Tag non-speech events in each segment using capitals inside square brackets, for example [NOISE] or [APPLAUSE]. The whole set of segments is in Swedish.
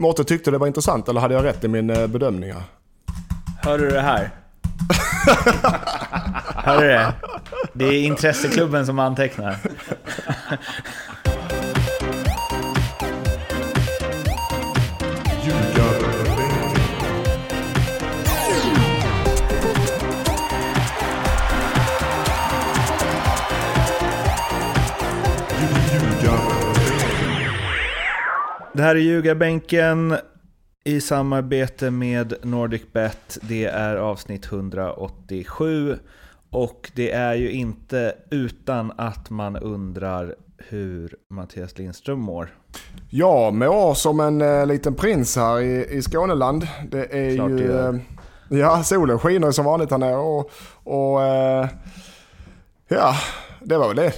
Mårten tyckte det var intressant, eller hade jag rätt i min eh, bedömning? Hör du det här? [LAUGHS] Hör du det? Det är intresseklubben som antecknar. Det här är Ljugarbänken i samarbete med NordicBet. Det är avsnitt 187. Och det är ju inte utan att man undrar hur Mattias Lindström mår. Jag mår som en eh, liten prins här i, i Skåneland. Det är Klart ju... det gör. eh, ja, solen skiner som vanligt här nere och... och eh, ja, det var väl det.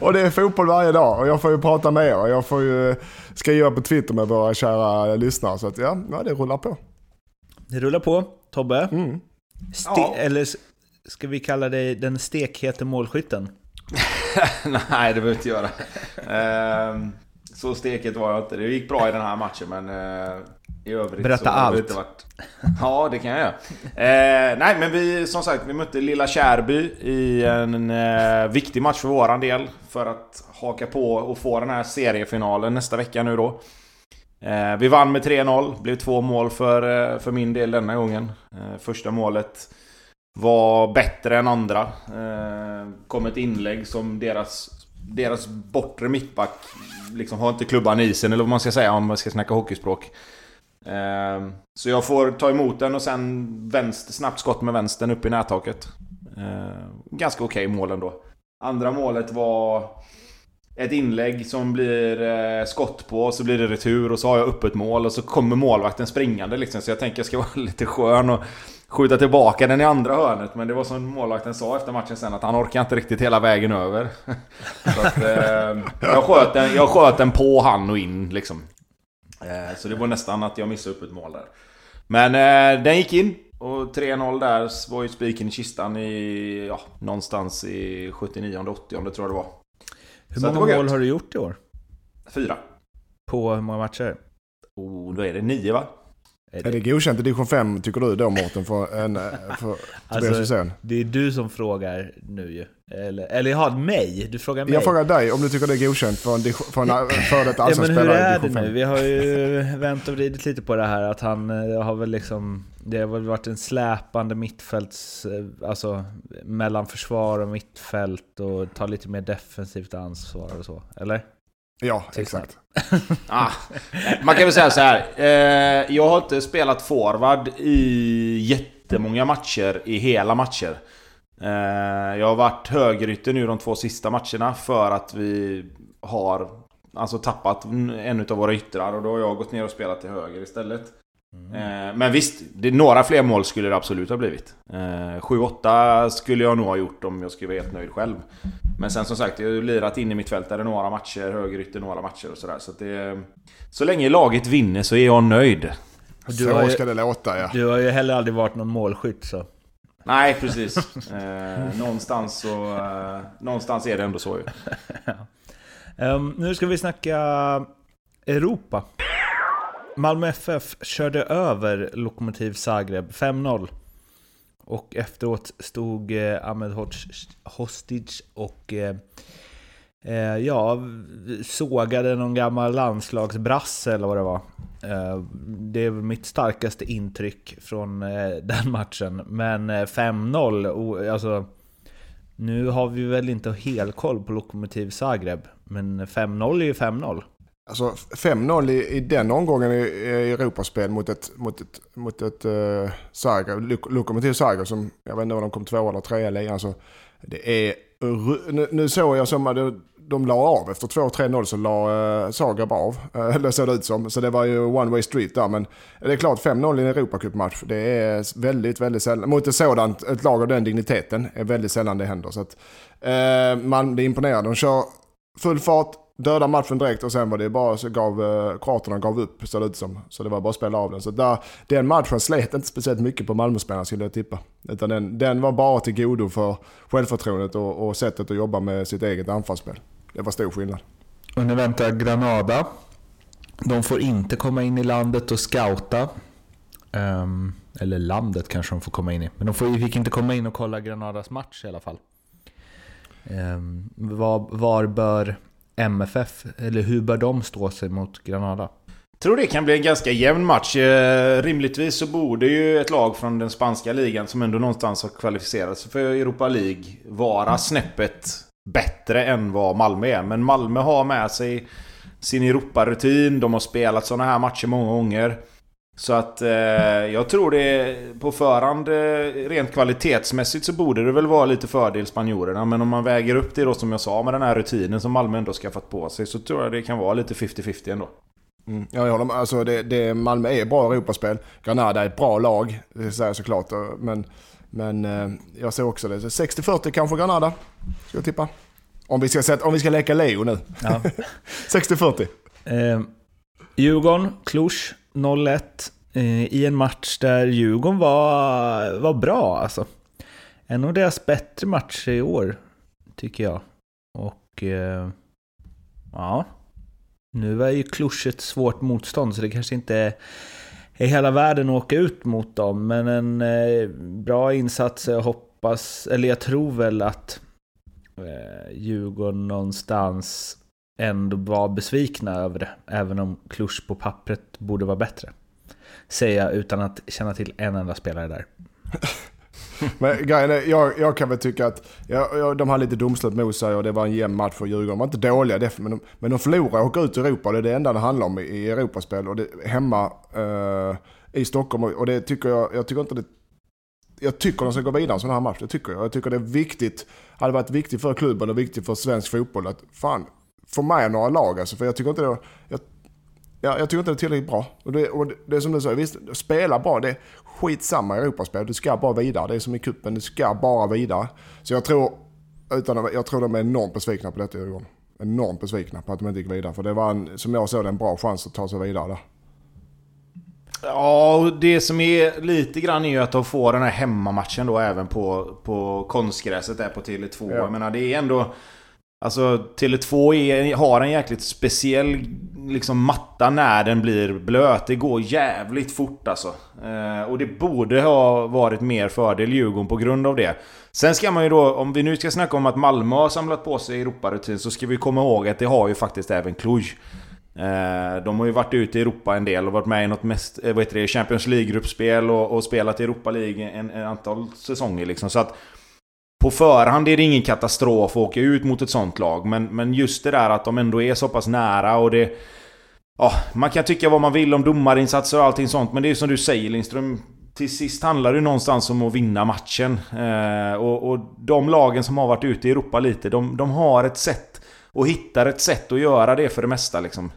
[LAUGHS] och det är fotboll varje dag och jag får ju prata med er och jag får ju skriva på Twitter med våra kära lyssnare. Så att ja, ja det rullar på. Det rullar på. Tobbe? Mm. Ste- Ja. Eller ska vi kalla dig den stekhete målskytten? [LAUGHS] Nej, det behöver jag inte göra. Ehm, så steket var jag inte. Det gick bra i den här matchen, men eh, i övrigt Berätta så det allt. Inte varit... [LAUGHS] Ja, det kan jag göra. Eh, nej, men vi, som sagt, vi mötte Lilla Kärby i en eh, viktig match för våran del. För att haka på och få den här seriefinalen nästa vecka nu då. Eh, vi vann med 3-0. Blev två mål för, eh, för min del denna gången. Eh, första målet var bättre än andra. Eh, kom ett inlägg som deras, deras bortre mittback liksom har inte klubban i isen, eller vad man ska säga om man ska snacka hockeyspråk. Eh, så jag får ta emot den och sen vänster, snabbt skott med vänstern upp i nättaket. Eh, ganska okej mål ändå. Andra målet var ett inlägg som blir eh, skott på, så blir det retur och så har jag öppet mål och så kommer målvakten springande liksom. Så jag tänker jag ska [LAUGHS] vara lite skön och skjuta tillbaka den i andra hörnet. Men det var som målvakten sa efter matchen sen att han orkar inte riktigt hela vägen över. [LAUGHS] så att, eh, jag, sköt den, jag sköt den på han och in liksom. Eh, så det var nästan att jag missade upp ett mål där. Men eh, den gick in. Och 3-0 där var ju spiken i kistan i, ja, någonstans i 79-80 tror jag det var. Hur Så många var mål har du gjort i år? Fyra. På hur många matcher? Oh, då är det nio va? Är det godkänt i division 5 tycker du då Mårten för, en, eh, för Tobias Alltså? Det är du som frågar nu ju. Eller, eller jaha, mig? Du frågar mig? Jag frågar dig om du tycker det är godkänt för en, division- för en [CLEARS THROAT] före detta Ja, allsvensk men hur spelare i är det division nu? 5. Vi har ju vänt och vridit lite på det här att han eh, har väl liksom... Det har väl varit en släpande mittfälts... eh, Alltså mellan försvar och mittfält och ta lite mer defensivt ansvar och så. Eller? Ja, exakt. [LAUGHS] Ah, man kan väl säga så här. Eh, jag har inte spelat forward i jättemånga matcher, i hela matcher. Eh, jag har varit högerytter nu de två sista matcherna för att vi har alltså tappat en av våra yttrar och då har jag gått ner och spelat till höger istället. Eh, men visst, det, några fler mål skulle det absolut ha blivit. Eh, 7-8 skulle jag nog ha gjort om jag skulle vara helt nöjd själv. Men sen som sagt, jag har ju lirat in i mitt fält där några matcher, högerytter några matcher och sådär. Så att det... Så länge laget vinner så är jag nöjd. Du har Så ju- ska det låta ja. Du har ju heller aldrig varit någon målskytt så. Nej, precis. Eh, någonstans så... Eh, någonstans är det ändå så ju. [LAUGHS] Ehm, nu ska vi snacka Europa. Malmö FF körde över Lokomotiv Zagreb 5-0. Och efteråt stod eh, Ahmed Hostage och eh, eh, ja, sågade någon gammal landslagsbrasse eller vad det var. Eh, det är väl mitt starkaste intryck från eh, [LAUGHS] den matchen. Men eh, 5-0, alltså nu har vi väl inte helkoll på Lokomotiv Zagreb, men 5-0 är ju 5-0. Alltså 5-0 i, i den omgången i, i Europaspel mot ett, mot ett, mot ett uh, Zagreb, Lokomotiv Zagreb som, jag vet inte om de kom tvåa eller trea i ligan. Alltså, det är, nu, nu såg jag som att de, de la av efter 2-3-0 så la uh, Zagreb av. Uh, [LAUGHS] eller såg det ut som. Så det var ju one way street där. Men det är klart 5-0 i en Europacupmatch. Det är väldigt, väldigt sällan. Mot ett sådant, ett lag av den digniteten är väldigt sällan det händer. Så att, uh, man blir imponerad. De kör full fart, döda matchen direkt och sen var det bara så gav eh, kroaterna gav upp så det ut som. Så det var bara att spela av den. Så där, den matchen slet inte speciellt mycket på Malmöspelarna skulle jag tippa. Utan den, den var bara till godo för självförtroendet och, och sättet att jobba med sitt eget anfallsspel. Det var stor skillnad. Och nu väntar Granada. De får inte komma in i landet och scouta. Um, eller landet kanske de får komma in i. Men de får, fick inte komma in och kolla Granadas match i alla fall. Ehm, um, var, var bör MFF, eller hur bör de stå sig mot Granada? Jag tror det kan bli en ganska jämn match. Eh, rimligtvis så borde ju ett lag från den spanska ligan som ändå någonstans har kvalificerat sig för Europa League vara snäppet bättre än vad Malmö är. Men Malmö har med sig sin Europa-rutin. De har spelat sådana här matcher många gånger. Så att eh, jag tror det på förhand, eh, rent kvalitetsmässigt så borde det väl vara lite fördel spanjorerna. Men om man väger upp det då som jag sa med den här rutinen som Malmö ändå skaffat på sig så tror jag det kan vara lite 50-50 ändå. Mm. Ja, jag håller med. Alltså det, det, Malmö är bra Europaspel. Granada är ett bra lag, det säger jag såklart. Men, men eh, jag ser också det. 60-40 kanske Granada, ska jag tippa. Om vi ska, sätta, om vi ska leka Leo nu. Ja. [LAUGHS] 60-40. Eh, Djurgården, Cluj 0-1. Eh, I en match där Djurgården var, var bra alltså. En av deras bättre matcher i år, tycker jag. Och... Eh, ja. Nu är ju Cluj ett svårt motstånd, så det kanske inte är i hela världen att åka ut mot dem. Men en eh, bra insats, jag hoppas, eller jag tror väl att eh, Djurgården någonstans ändå var besvikna över det. Även om Klusch på pappret borde vara bättre. Säger jag utan att känna till en enda spelare där. [LAUGHS] Men grejen är, jag, jag kan väl tycka att ja, ja, de har lite domslut mot sig och det var en jämn match för Djurgården. De var inte dåliga, men de, men de förlorar och åker ut i Europa. Det är det enda det handlar om i Europaspel. Och det, hemma eh, i Stockholm. Och det tycker jag, jag tycker inte det... Jag tycker de ska gå vidare en sån här match. Det tycker jag. Jag tycker det är viktigt. hade varit viktigt för klubben och viktigt för svensk fotboll att fan, få med några lag alltså. För jag tycker inte det... Jag, Ja, jag tycker inte det är tillräckligt bra. Och det, och det är som du säger, visst, spela bra. Det är skitsamma i Europaspel. Du ska bara vidare. Det är som i kuppen, du ska bara vidare. Så jag tror, utan jag tror de är enormt besvikna på detta Djurgården. Enormt besvikna på att de inte gick vidare. För det var, en, som jag såg det, en bra chans att ta sig vidare där. Ja, och det som är lite grann är ju att de får den här hemmamatchen då även på, på konstgräset där på Tele2. Ja. Jag menar, det är ändå... Alltså Tele2 är, har en jäkligt speciell liksom, matta när den blir blöt. Det går jävligt fort alltså. Eh, och det borde ha varit mer fördel Djurgården på grund av det. Sen ska man ju då, om vi nu ska snacka om att Malmö har samlat på sig Europarutin så ska vi komma ihåg att det har ju faktiskt även Cluj. Eh, de har ju varit ute i Europa en del och varit med i något mest, eh, vad heter det, Champions League-gruppspel och, och, spelat i Europa League en, en antal säsonger liksom. Så att på förhand är det ingen katastrof att åka ut mot ett sånt lag. Men, men just det där att de ändå är så pass nära och det... Ja, man kan tycka vad man vill om domarinsatser och allting sånt. Men det är som du säger Lindström. Till sist handlar det någonstans om att vinna matchen. Eh, och, och, de lagen som har varit ute i Europa lite, de, de har ett sätt och hittar ett sätt att göra det för det mesta liksom.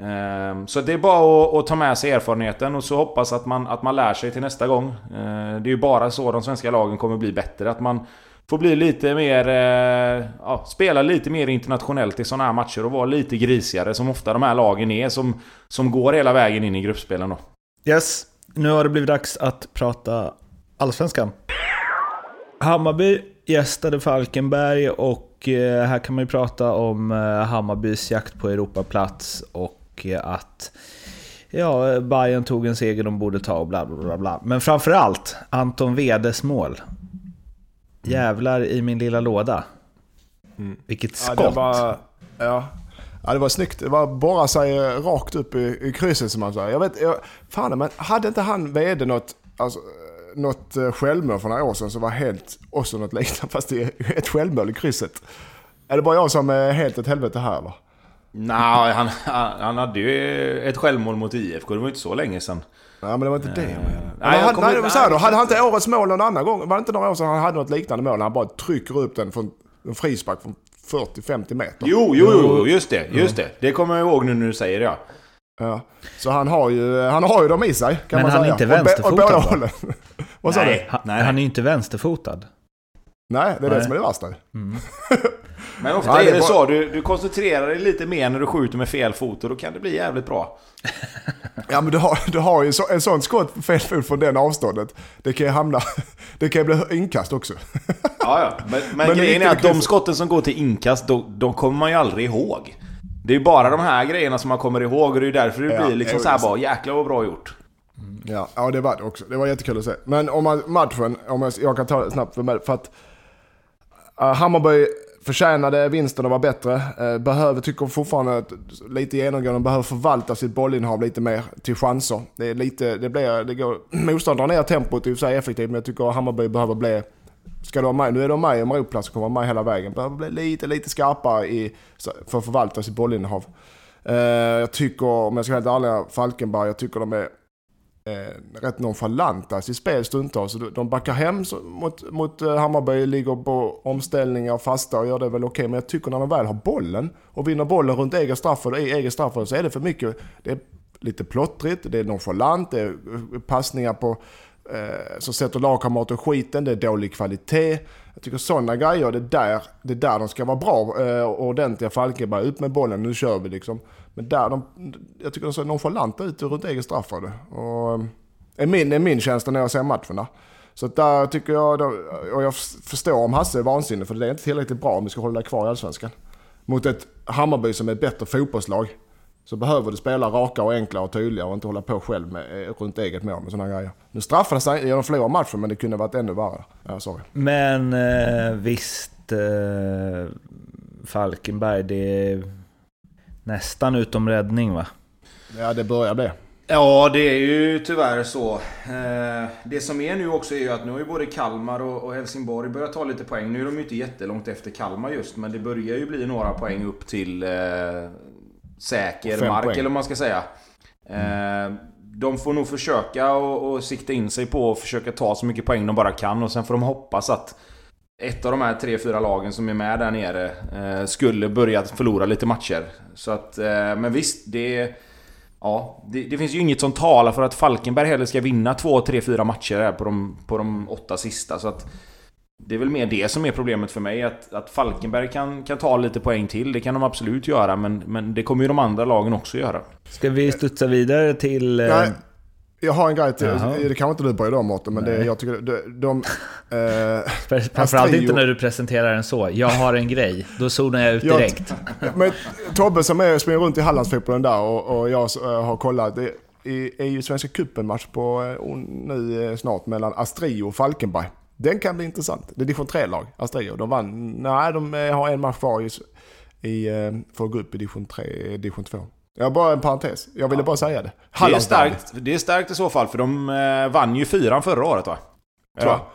Eh, så det är bara att, att, ta med sig erfarenheten och så hoppas att man, att man lär sig till nästa gång. Eh, det är ju bara så de svenska lagen kommer bli bättre. Att man Får bli lite mer... Eh, ja, spela lite mer internationellt i sådana här matcher och vara lite grisigare som ofta de här lagen är som, som går hela vägen in i gruppspelen då. Yes, nu har det blivit dags att prata Allsvenskan. Hammarby gästade Falkenberg och eh, här kan man ju prata om eh, Hammarbys jakt på Europaplats och att ja, Bayern tog en seger de borde ta och bla bla bla. Men framförallt Anton Wedes mål. Jävlar i min lilla låda. Mm. Vilket skott! Ja, det var, ja. ja, det var snyggt. Det var bara sig rakt upp i, i krysset som man säger. Jag vet, jag, fan men hade inte han vd något, alltså, något eh, självmål för några år sedan som var helt, också något liknande [LAUGHS] fast det är ett självmål i krysset? Är det bara jag som är helt ett helvete här va? Nej, han, han hade ju ett självmål mot IFK. Det var inte så länge sedan. Nej men det var inte det. Uh, nej, han, nej, det var så här då. Hade han inte årets mål någon annan gång? Var det inte några år sedan han hade något liknande mål? Han bara trycker upp den från en frispark från 40-50 meter. Jo, jo, jo, just det. Just det. Det kommer jag ihåg nu när du säger det. Ja. Ja. Så han har ju, han har ju dem i sig kan men man säga. Men han är inte vänsterfotad åt båda [LAUGHS] Vad sa du? Nej, han är ju inte vänsterfotad. Nej, det är Nej. det som är det värsta. Mm. [LAUGHS] Men ofta Nej, är det, bara... så. Du, du koncentrerar dig lite mer när du skjuter med fel fot och då kan det bli jävligt bra. ja, men du har, du har ju så, en sån skott på fel fot från den avståndet. Det kan ju hamna... [LAUGHS] Det kan ju bli inkast också. [LAUGHS] ja, ja. Men, men, men grejen är att de skotten som går till inkast, de, de kommer man ju aldrig ihåg. Det är ju bara de här grejerna som man kommer ihåg och det är därför det Ja, blir liksom jo, så här just det. bara jäklar vad bra gjort. Ja, ja, det var det också. Det var jättekul att se. Men om man, matchen, om jag, jag kan ta det snabbt för, mig, för att uh, Hammarby förtjänade vinsten att var bättre. Eh, behöver, tycker fortfarande, att, lite genomgående, behöver förvalta sitt bollinnehav lite mer till chanser. Det är lite, det blir, det går, [CLEARS THROAT] motståndaren ner tempot i och för sig effektivt, men jag tycker Hammarby behöver bli Ska de med, nu är de med i en Europaplats och kommer vara med hela vägen. Behöver bli lite, lite skarpare i, för att förvalta sitt bollinnehav. Eh, jag tycker, om jag ska vara helt ärlig, Falkenberg, jag tycker de är eh, rätt nonchalanta alltså, i sitt spel stundtals. De backar hem mot, mot eh, Hammarby, ligger på omställningar fasta och gör det väl okej. Men jag tycker när de väl har bollen och vinner bollen runt egen straffområde, i egen straffområde, så är det för mycket. Det är lite plottrigt, det är nonchalant, det är passningar på eh, som sätter lagkamrater i skiten, det är dålig kvalitet. Jag tycker sådana grejer, det är där, det är där de ska vara bra eh, och ordentliga. Falkenberg, ut med bollen, nu kör vi liksom. Men där de, jag tycker de ser nonchalanta ut runt egen straffområde. Och ehm, är min, är min känsla när jag ser matcherna. Så där tycker jag, och jag förstår om Hasse är vansinnig för det är inte tillräckligt bra om vi ska hålla kvar i Allsvenskan. Mot ett Hammarby som är ett bättre fotbollslag. Så behöver du spela raka och enkla och tydliga och inte hålla på själv med, eh, runt eget mål med sådana grejer. Nu straffades han, de förlorade matchen men det kunde varit ännu värre. Ja, sorry. Men eh, visst, eh, Falkenberg, det är nästan utom räddning va? Ja, det börjar bli. Ja, det är ju tyvärr så. Eh, Det som är nu också är ju att nu har ju både Kalmar och Helsingborg börjat ta lite poäng. Nu är de ju inte jättelångt efter Kalmar just, men det börjar ju bli några poäng upp till eh, säker mark, poäng. eller vad man ska säga. Eh, De får nog försöka och, och sikta in sig på att försöka ta så mycket poäng de bara kan och sen får de hoppas att ett av de här tre, fyra lagen som är med där nere eh, skulle börja förlora lite matcher. Så att, eh, men visst, det... Ja, det, det finns ju inget som talar för att Falkenberg heller ska vinna två, tre, fyra matcher här på de, på de åtta sista. Så att det är väl mer det som är problemet för mig. Att, att Falkenberg kan, kan ta lite poäng till. Det kan de absolut göra, men, men det kommer ju de andra lagen också göra. Ska vi studsa vidare till... Eh, Nej, jag har en grej till. Jaha. Det kanske inte du bryr dig om Mårten, men det, jag tycker de... de [LAUGHS] eh, Framförallt inte när du presenterar den så. Jag har en grej. Då zonar jag ut Jag- direkt. Men Tobbe som är, springer runt i Hallandsfotbollen där och, och jag eh, har kollat. Det är, är ju Svenska cupen-match på eh, nu eh, snart mellan Astrio och Falkenberg. Den kan bli intressant. Det är division 3-lag, Astrio. De vann, nej de har en match kvar i, i, för att gå upp i division 3, division 2. Jag bara en parentes. Jag ville bara säga det. Det är, starkt, det är starkt i så fall, för de eh, vann ju fyran förra året va? Tror jag. Ja.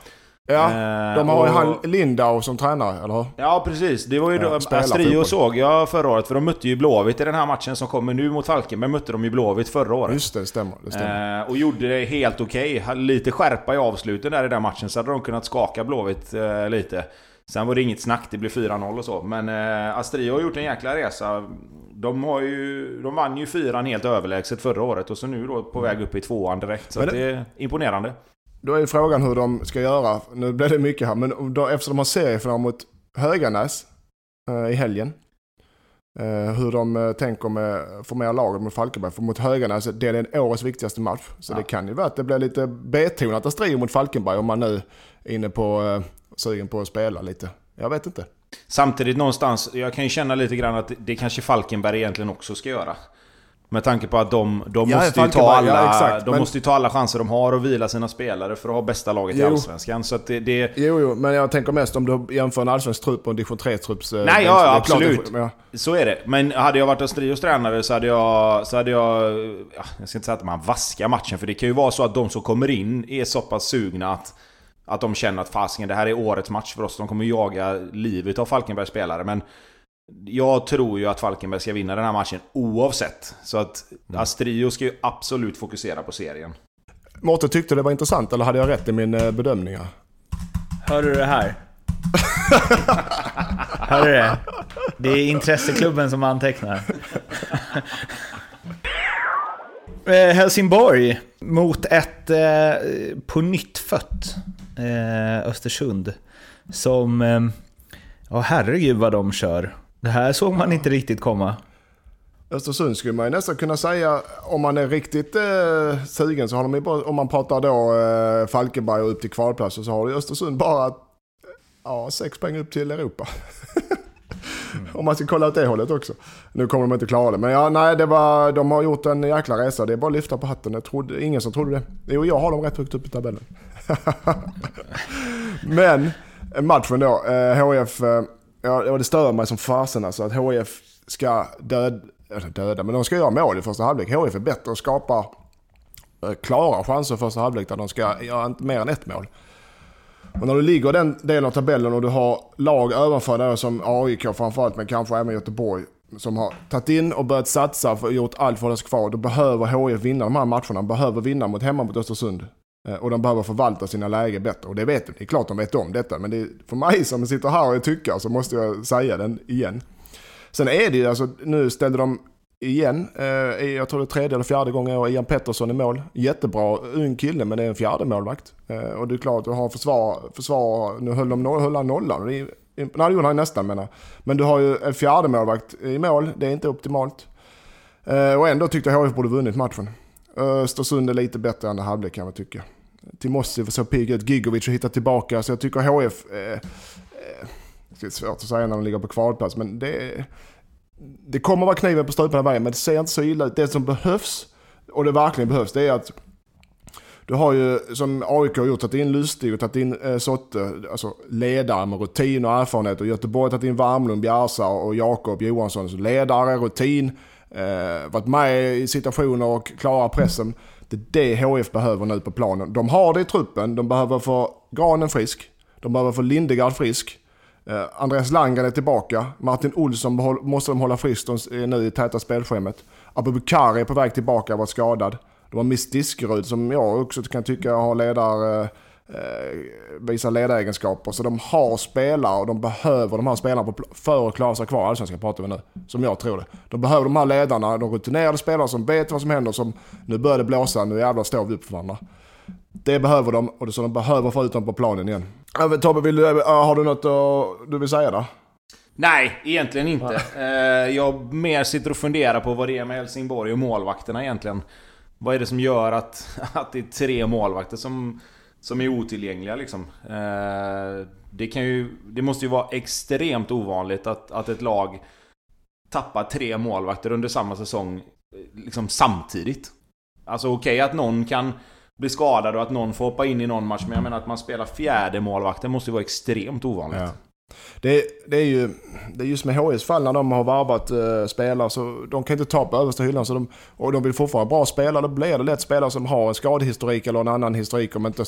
Ja, Eh, de har ju och- han Lindau som tränare, eller hur? Ja precis, det var ju Ja, då, Astrio såg jag förra året, för de mötte ju Blåvitt i den här matchen som kommer nu mot Falkenberg, mötte de ju Blåvitt förra året. Just det, det stämmer. Det stämmer. Eh, och gjorde det helt okej. Hade Lite skärpa i avsluten där i den matchen, så hade de kunnat skaka Blåvitt eh, lite. Sen var det inget snack, det blev 4-0 och så. Men eh, Astrio har gjort en jäkla resa. De, har ju, de vann ju fyran helt överlägset förra året och så nu då på väg upp i tvåan direkt. Så det- det är imponerande. Då är frågan hur de ska göra. Nu blir det mycket här, men då, eftersom de har seriefinal mot Höganäs eh, i helgen. Eh, hur de eh, tänker med formera laget mot Falkenberg. För mot Höganäs, det är en årets viktigaste match. Så Ja. det kan ju vara att det blir lite betonat att strida mot Falkenberg om man nu är inne på eh, sugen på att spela lite. Jag vet inte. Samtidigt någonstans, jag kan ju känna lite grann att det kanske Falkenberg egentligen också ska göra. Med tanke på att de, de, Ja, måste, ju ta Falkenberg, ja, alla, exakt, de men- måste ju ta alla chanser de har och vila sina spelare för att ha bästa laget i Jo. Allsvenskan. Så det, det, Jo, jo, men jag tänker mest om du jämför en allsvensk trupp och en division 3-trupps... eh, Nej, ja, ja, absolut. ja. Så är det. Men hade jag varit Astrios tränare så hade jag... Så hade jag, ja, jag ska inte säga att man vaskar matchen, för det kan ju vara så att de som kommer in är så pass sugna att... Att de känner att fasiken, det här är årets match för oss. De kommer jaga livet av Falkenbergs spelare. Men jag tror ju att Falkenberg ska vinna den här matchen oavsett. Så att Astrio ska ju absolut fokusera på serien. Mårten tyckte det var intressant, eller hade jag rätt i min eh, bedömning här? Hör du det här? [LAUGHS] Hör du det? Det är intresseklubben som antecknar. [LAUGHS] Eh, Helsingborg mot ett eh, på nytt fött eh, Östersund. Som... Eh, ja, herregud vad de kör. Det här såg man inte riktigt komma. Östersund skulle man ju nästan kunna säga, om man är riktigt eh, sugen så har de ju bara, om man pratar då eh, Falkenberg och upp till kvalplatser så har ju Östersund bara ja, sex poäng upp till Europa. [LAUGHS] Om man ska kolla åt det hållet också. Nu kommer de inte klara det. Men ja, nej, det var, de har gjort en jäkla resa. Det är bara att lyfta på hatten. Jag trodde, ingen som trodde det. Jo, jag har dem rätt högt upp i tabellen. [LAUGHS] Men eh, matchen då. Eh, HIF, HF, eh, ja, det stör mig som fasen alltså att HF ska döda, döda, men de ska göra mål i första halvlek. HF är bättre och skapar klara chanser i första halvlek där de ska göra inte mer än ett mål. Och när du ligger i den delen av tabellen och du har lag ovanför där som AIK framförallt, men kanske även Göteborg, som har tagit in och börjat satsa och gjort allt för att hålla sig kvar. Då behöver HIF vinna de här matcherna. De behöver vinna mot hemma mot Östersund. Eh, och de behöver förvalta sina lägen bättre. Och det vet de. Det är klart de vet om detta. Men det är, för mig som sitter här och är tyckare så måste jag säga den igen. Sen är det ju alltså, nu ställde de igen, eh, jag tror det är tredje eller fjärde gången år, Ian Pettersson i mål. Jättebra, ung kille men det är en fjärde målvakt. Eh, och det är klart, du har försvar, försvar nu höll, de, höll han nollan. Det, nej, det gjorde han nästan menar Men du har ju en fjärde målvakt i mål, det är inte optimalt. Eh, och ändå tyckte jag HIF borde vunnit matchen. Östersund är lite bättre än det halvlek kan man tycka. Timossi så pigg ut, Gigovic har hittat tillbaka. Så jag tycker HF... Eh, eh, det är svårt att säga när de ligger på kvalplats, men det, det kommer vara kniven på strupen vägen, men det ser inte så illa ut. Det som behövs, och det verkligen behövs, det är att du har ju, som AIK har gjort, tagit in Lustig och tagit in eh, Sotte, alltså ledare med rutin och erfarenhet. Och Göteborg har tagit in Värmlund, Bjärsa och Jakob Johansson. Så ledare, rutin, eh, varit med i situationer och klarar pressen. Det är det HF behöver nu på planen. De har det i truppen. De behöver få Granen frisk. De behöver få Lindegard frisk. Eh, Andreas Langan är tillbaka. Martin Olsson måste de hålla frisk De eh, är nu i täta spelschemat. Abubakari är på väg tillbaka, var skadad. De har Miss Diskerud som jag också kan tycka har ledar, eh, Eh, visar ledaregenskaper. Så de har spelare och de behöver de här spelarna på, för att klara sig kvar i Allsvenskan pratar vi nu. Som jag tror det. De behöver de här ledarna, de rutinerade spelare som vet vad som händer. Som nu börjar det blåsa, nu jävlar står vi upp för varandra. Det behöver de och det är så de behöver få ut dem på planen igen. Tobbe, vill du, eh, har du något att, du vill säga där? Nej, egentligen inte. Eh, jag mer sitter och funderar på vad det är med Helsingborg och målvakterna egentligen. Vad är det som gör att, att det är tre målvakter som, som är otillgängliga liksom? Eh, det, kan ju, det måste ju vara extremt ovanligt att, att ett lag tappar tre målvakter under samma säsong eh, liksom samtidigt. Alltså okej okay, att någon kan bli skadad och att någon får hoppa in i någon match. Men jag menar att man spelar fjärde målvakten måste ju vara extremt ovanligt. Ja. Det, det, är ju det är just med HIs fall när de har varvat eh, spelare så de kan inte ta på översta hyllan. Så de, och de vill fortfarande bra spelare. Då blir det lätt spelare som har en skadehistorik eller en annan historik. Om inte,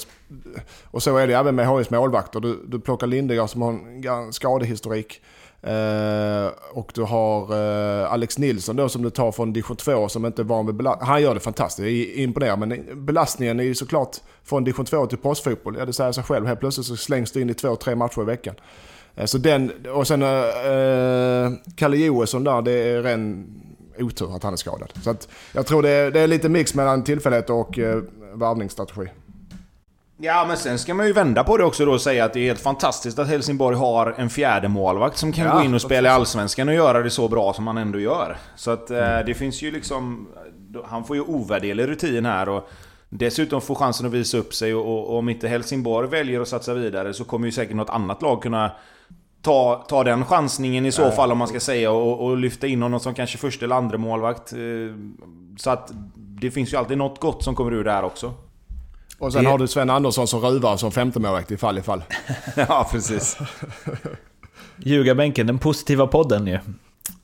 och så är det även med HIs målvakter. Du, du plockar Lindegard som har en skadehistorik. Eh, och du har eh, Alex Nilsson då som du tar från division 2 som inte är van vid belastning. Han gör det fantastiskt, imponerande. Men belastningen är ju såklart från division 2 till proffsfotboll. Ja, det säger sig själv. Helt plötsligt så slängs du in i två, tre matcher i veckan. Uh, så den, och sen uh, Kalle Johansson där, det är ren otur att han är skadad. Så att jag tror det är, det är lite mix mellan tillfällighet och uh, värvningsstrategi. Ja, men sen ska man ju vända på det också då och säga att det är helt fantastiskt att Helsingborg har en fjärde målvakt som kan ja, gå in och spela i Allsvenskan och göra det så bra som han ändå gör. Så att eh, mm. det finns ju liksom... Han får ju ovärderlig rutin här och dessutom får chansen att visa upp sig och, och, om inte Helsingborg väljer att satsa vidare så kommer ju säkert något annat lag kunna ta, ta den chansningen i så ja, fall om man ska säga och, och lyfta in honom som kanske första eller andra målvakt. Eh, så att det finns ju alltid något gott som kommer ur det här också. Och sen det... har du Sven Andersson som ruvar som femtemålvakt i fall i fall. [LAUGHS] ja, precis. [LAUGHS] Ljugarbänken, den positiva podden ju.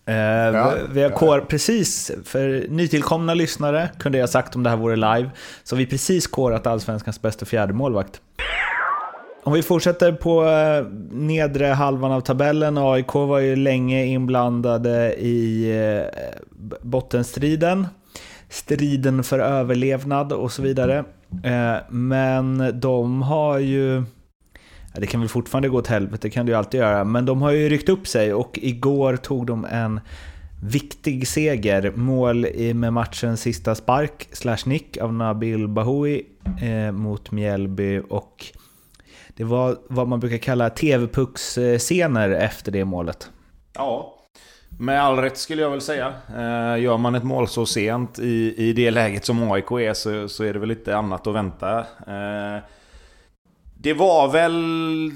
Eh, ja, vi har kår, ja. precis, för nytillkomna lyssnare kunde jag sagt om det här vore live, så vi precis kårat Allsvenskans bästa fjärde målvakt. Om vi fortsätter på eh, nedre halvan av tabellen, AIK var ju länge inblandade i eh, bottenstriden, striden för överlevnad och så vidare. Eh, men de har ju... Det kan väl fortfarande gå åt helvete, det kan det ju alltid göra. Men de har ju ryckt upp sig och igår tog de en viktig seger. Mål med matchens sista spark, slash nick, av Nabil Bahoui mot Mjällby. Och det var vad man brukar kalla TV-pucks-scener efter det målet. Ja, med all rätt skulle jag väl säga. Eh, gör man ett mål så sent i, i det läget som AIK är så, så är det väl lite annat att vänta. Eh, det var väl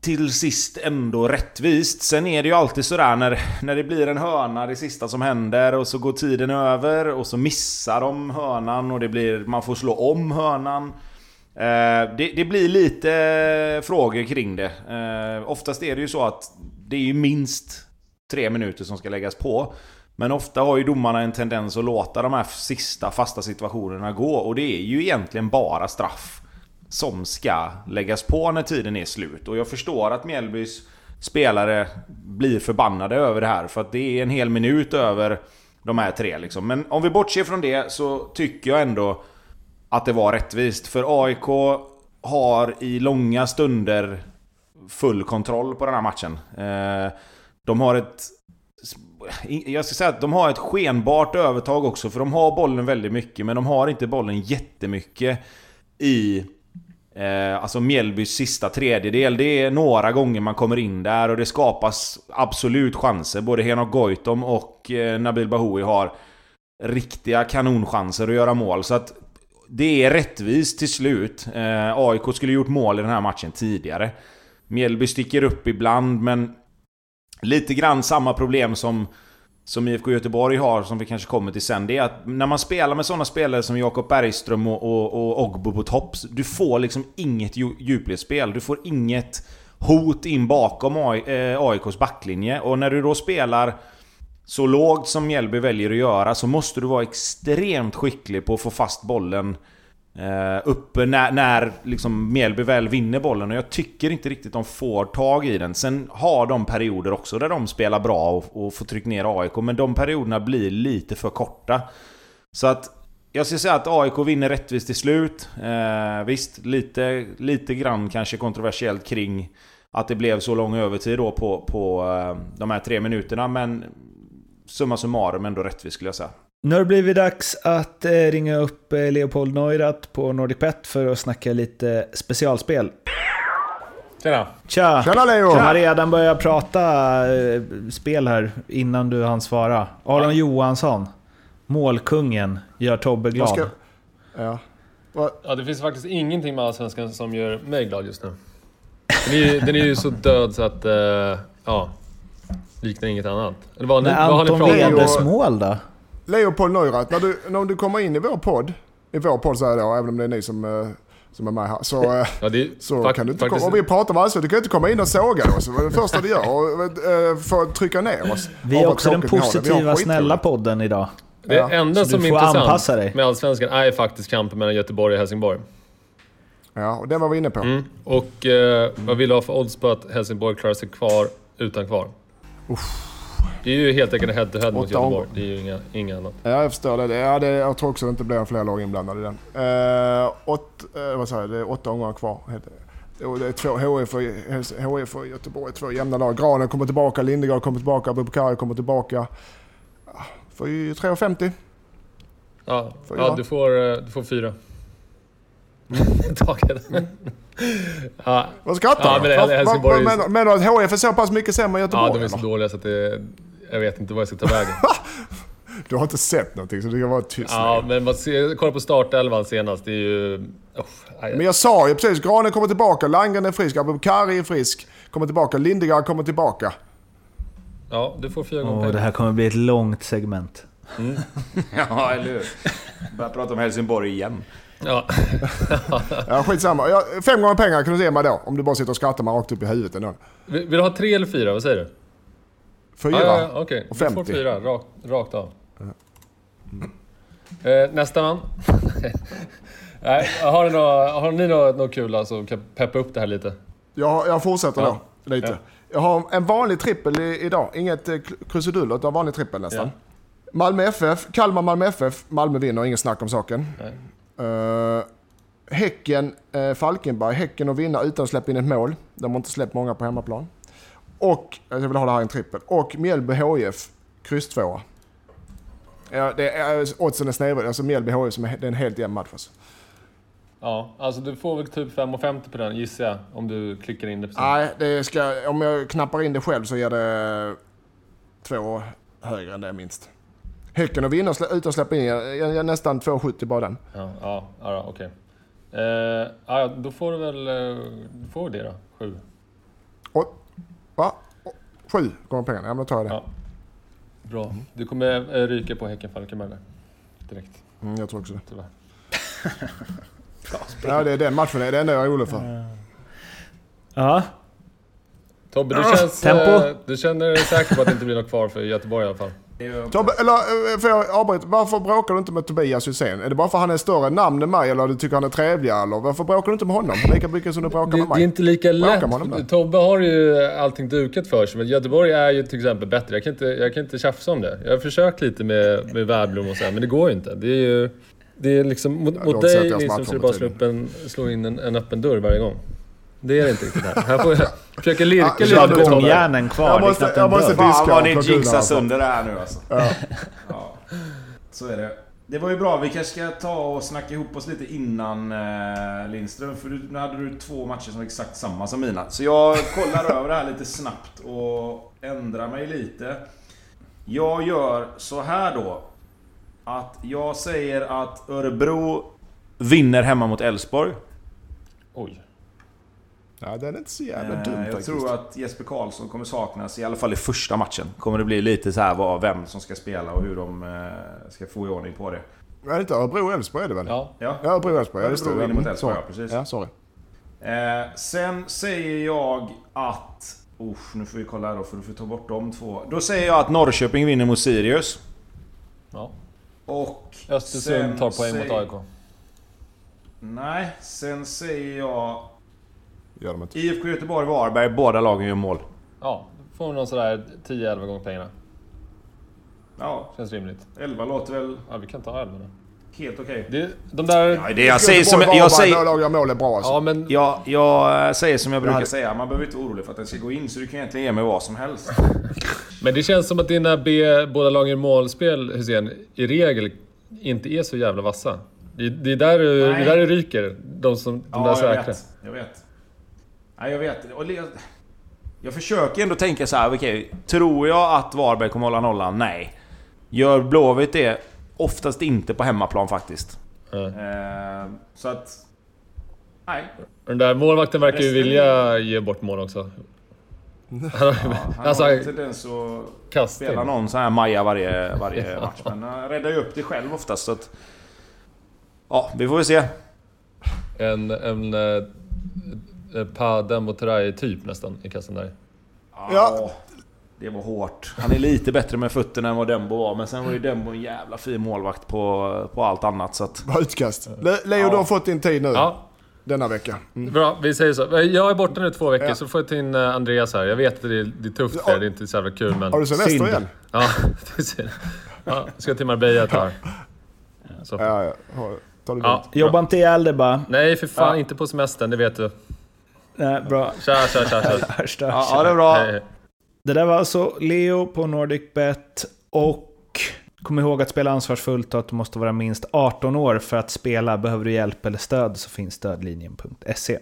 till sist ändå rättvist. Sen är det ju alltid sådär när, när det blir en hörna det sista som händer och så går tiden över och så missar de hörnan och det blir, man får slå om hörnan. Eh, det, det, blir lite eh, frågor kring det. Eh, oftast är det ju så att det är ju minst tre minuter som ska läggas på. Men ofta har ju domarna en tendens att låta de här sista fasta situationerna gå och det är ju egentligen bara straff som ska läggas på när tiden är slut. Och jag förstår att Mjällbys spelare blir förbannade över det här för att det är en hel minut över de här tre liksom. Men om vi bortser från det så tycker jag ändå att det var rättvist. För AIK har i långa stunder full kontroll på den här matchen. Eh, de har ett... Jag ska säga att de har ett skenbart övertag också, för de har bollen väldigt mycket, men de har inte bollen jättemycket i Eh, alltså Mjällbys sista tredjedel, det är några gånger man kommer in där och det skapas absolut chanser. Både Henok Goitom och eh, Nabil Bahoui har riktiga kanonchanser att göra mål. Så att det är rättvist till slut. Eh, AIK skulle gjort mål i den här matchen tidigare. Mjällby sticker upp ibland, men lite grann samma problem som som IFK Göteborg har, som vi kanske kommer till sen, det är att när man spelar med sådana spelare som Jakob Bergström och, och, och Ogbo på topp, du får liksom inget djupledsspel. Du får inget hot in bakom AIKs eh, backlinje. Och när du då spelar så lågt som Mjällby väljer att göra så måste du vara extremt skicklig på att få fast bollen eh, uppe när, när liksom Mjällby väl vinner bollen och jag tycker inte riktigt de får tag i den. Sen har de perioder också där de spelar bra och, och får tryck ner AIK, men de perioderna blir lite för korta. Så att jag ska säga att AIK vinner rättvist till slut. Eh, visst, lite, lite grann kanske kontroversiellt kring att det blev så lång övertid då på, på eh, de här tre minuterna, men summa summarum ändå rättvist skulle jag säga. Nu har det blivit dags att eh, ringa upp eh, Leopold Neurath på NordicBet för att snacka lite specialspel. Tjena! Tja! Tjena Leo! Jag har redan börjat prata eh, spel här innan du hann svara. Aron Johansson, målkungen, gör Tobbe glad. Ska... Ja. ja, det finns faktiskt ingenting med Allsvenskan som gör mig glad just nu. Den är ju, den är ju så död så att... ja, liknar inget annat. Eller vad, Men vad Anton Wedes mål då? Leopold Neurath, när du, när du kommer in i vår podd, i vår podd säger jag då, även om det är ni som, eh, som är med här, så, eh, ja, det, så fakt, kan du inte faktiskt, komma, om vi pratar om allsvenskan, du kan inte komma in och såga oss. Det är det första du gör, och, äh, för att trycka ner oss. Vi är också den positiva, snälla podden idag. Det ja. enda som är intressant med allsvenskan är faktiskt kampen mellan Göteborg och Helsingborg. Ja, och den var vi inne på. Mm. Och eh, vad vill du ha för odds på att Helsingborg klarar sig kvar utan kvar? Uff. Det är ju helt enkelt head to head mot Göteborg. Det är ju inga, inga annat. Ja, jag förstår det. Ja, det. Jag tror också att det inte blir fler lag inblandade i den. Uh, åt, uh, vad säger jag? Det är åtta omgångar kvar. Det är två HIF och, HIF och Göteborg, två jämna lag. Granen kommer tillbaka, Lindegard kommer tillbaka, Abubakari kommer tillbaka. Får ju 3,50. Ja, ja du, får, eh, du får fyra. [LAUGHS] Taget. Ja. Vad skrattar ja, men, Helsingborg... men, men, men att HF är så pass mycket sämre än Göteborg? Ja, de är så eller? dåliga så att det... Jag vet inte vad jag ska ta vägen. [LAUGHS] du har inte sett någonting så du kan vara tyst Ja, men man ser, kolla på startelvan senast. Det är ju... Oh, men jag sa ju precis, Granen kommer tillbaka, Langen är frisk, Abubakari är frisk, kommer tillbaka, Lindegard kommer tillbaka. Ja, du får fyra gånger oh, Det här kommer bli ett långt segment. Mm. [LAUGHS] ja, eller hur? Börja prata om Helsingborg igen. Ja. [LAUGHS] ja, skitsamma. Ja, fem gånger pengar kan du ge mig då. Om du bara sitter och skrattar mig rakt upp i huvudet ändå. Vill, du ha tre eller fyra? Vad säger du? Fyra ah, ja, ja, okay. och 50. Du får fyra. Rakt, rakt av. Mm. Eh, nästa man. [LAUGHS] Nej, har, ni något, har ni något, något kul som alltså, kan peppa upp det här lite? Jag, jag fortsätter ja. då, lite. Ja. Jag har en vanlig trippel idag. Inget eh, krusiduller, utan vanlig trippel nästan. Ja. Malmö FF, Kalmar Malmö FF. Malmö vinner, inget snack om saken. Nej. Uh, häcken, uh, Falkenberg. Häcken att vinna utan att släppa in ett mål. De har inte släppt många på hemmaplan. Och, jag vill ha det här i en trippel. Och Mjällby HIF, kryss 2. Ja, det är, oddsen är snedvridna. Alltså Mjällby HIF, som är, det är en helt jämn match. Alltså. Ja, alltså du får väl typ 5,50 på den gissar jag, om du klickar in det. Nej, det ska, om jag knappar in det själv så ger det två högre än det minst. Häcken att vinna utan att släppa in, jag, jag, nästan 2,70 bara den. Ja, ja, ja okej. Okay. Eh, ja, då får du väl, eh, du får det då, 7. Va? Sju gånger pengarna? Ja, men då tar jag det. Ja. Bra. Du kommer eh, ryka på Häcken Falkenberg. Direkt, Mm, jag tror också det. tyvärr. [LAUGHS] Ja, det är den matchen. Det är det enda jag är orolig för. Ja, Tobbe, du, känns, tempo. eh, du känner dig säker på att det inte blir något kvar för Göteborg i alla fall? Tobbe, eller eh, får jag avbryta? Varför bråkar du inte med Tobias Hysén? Är det bara för att han är större namn än mig eller du tycker han är trevligare? Eller varför bråkar du inte med honom? Lika mycket som du bråkar Det, med det är mig. inte lika Bråkar lätt. Tobbe har ju allting dukat för sig, men Göteborg är ju till exempel bättre. Jag kan inte, jag kan inte tjafsa om det. Jag har försökt lite med, med Wernbloom och så här, men det går ju inte. Det är ju... Det är liksom, mot, mot dig jag Nilsson så är det bara att slå, upp en, slå in en, en öppen dörr varje gång. Det är det inte riktigt här. Här får jag försöka lirka Ja, lite du, Tobbe. gångjärnen kvar. Jag måste- jag en måste diska Fan vad ni jinxar sönder det här nu alltså. Ja. [LAUGHS] Ja, så är det. Det var ju bra. Vi kanske ska ta och snacka ihop oss lite innan eh, Lindström. För nu hade du två matcher som var exakt samma som mina. Så jag kollar [LAUGHS] över det här lite snabbt och ändrar mig lite. Jag gör så här då. Att jag säger att Örebro vinner hemma mot Elfsborg. Oj. Ja, den är inte så jävla Eh, dum Jag faktiskt. tror att Jesper Karlsson kommer saknas, i alla fall i första matchen. Kommer det bli lite så här vad, vem som ska spela och hur de eh, ska få i ordning på det. Är det inte Örebro-Elfsborg är det väl? Ja. Ja. Örebro-Elfsborg. Ja, just det. Örebro mot Mm, Elfsborg, ja, precis. Ja, sorry. Eh, sen säger jag att... Usch, nu får vi kolla här då för du får ta bort de två. Då säger jag att Norrköping vinner mot Sirius. ja. Och... Östersund sen tar poäng säger- mot AIK. Nej, sen säger jag... Gör de inte. IFK Göteborg Varberg, båda lagen gör mål. Ja, då får någon sådär 10-11 gånger pengarna. Ja, Känns rimligt. 11 låter väl Ja, vi kan ta 11 då. helt okej. Det, de där... Ja, det jag säger som... Jag säger... Några lag gör mål är bra alltså. Ja, men... Jag, jag säger som jag brukar säga, man behöver inte vara orolig för att den ska gå in, så du kan egentligen ge mig vad som helst. [LAUGHS] Men det känns som att dina B, båda lagen i målspel, Hussein, i regel inte är så jävla vassa. Det, det, är, där du, det där du ryker. De, som, de där Ja, jag säkra. vet. Jag vet. Nej, jag vet. Jag försöker ändå tänka så här, okej. tror jag att Varberg kommer hålla nollan? Nej. Gör Blåvitt det? Oftast inte på hemmaplan faktiskt. Ja. Eh, så att... Nej. Den där målvakten verkar ju vilja ge bort mål också. [LAUGHS] Han har, Ja, han alltså, har en tendens att spela någon sån här Maja varje, varje [LAUGHS] match. Men han räddar ju upp det själv oftast. Så att, ja, vi får väl se. En, en eh, eh, Pa Demboteray typ nästan i kassen där. Ja. Det var hårt. Han är lite bättre med fötterna än vad Dembo var. Men sen var ju Dembo en jävla fin målvakt på, på allt annat. Så att, Bra utkast. Le- Leo, Ja. du har fått din tid nu. Ja, Denna vecka. Mm. bra. Vi säger så. Jag är borta nu två veckor Ja. så får jag ta in eh, Andreas här. Jag vet att det är, det är tufft för det är inte så jävla kul men... Har du semester igen? Ja, [LAUGHS] ser ja, ska till Marbella ett tag. Ja, ja. Ta det Ja. Jobba inte ihjäl dig bara. Nej för fan, Ja. inte på semestern, det vet du. Nej, bra. Tja, tja, tja, tja. Hörs då. ja, det är bra. Hej. Det där var alltså Leo på NordicBet och kom ihåg att spela ansvarsfullt och att du måste vara minst 18 år för att spela. Behöver du hjälp eller stöd så finns stödlinjen.se.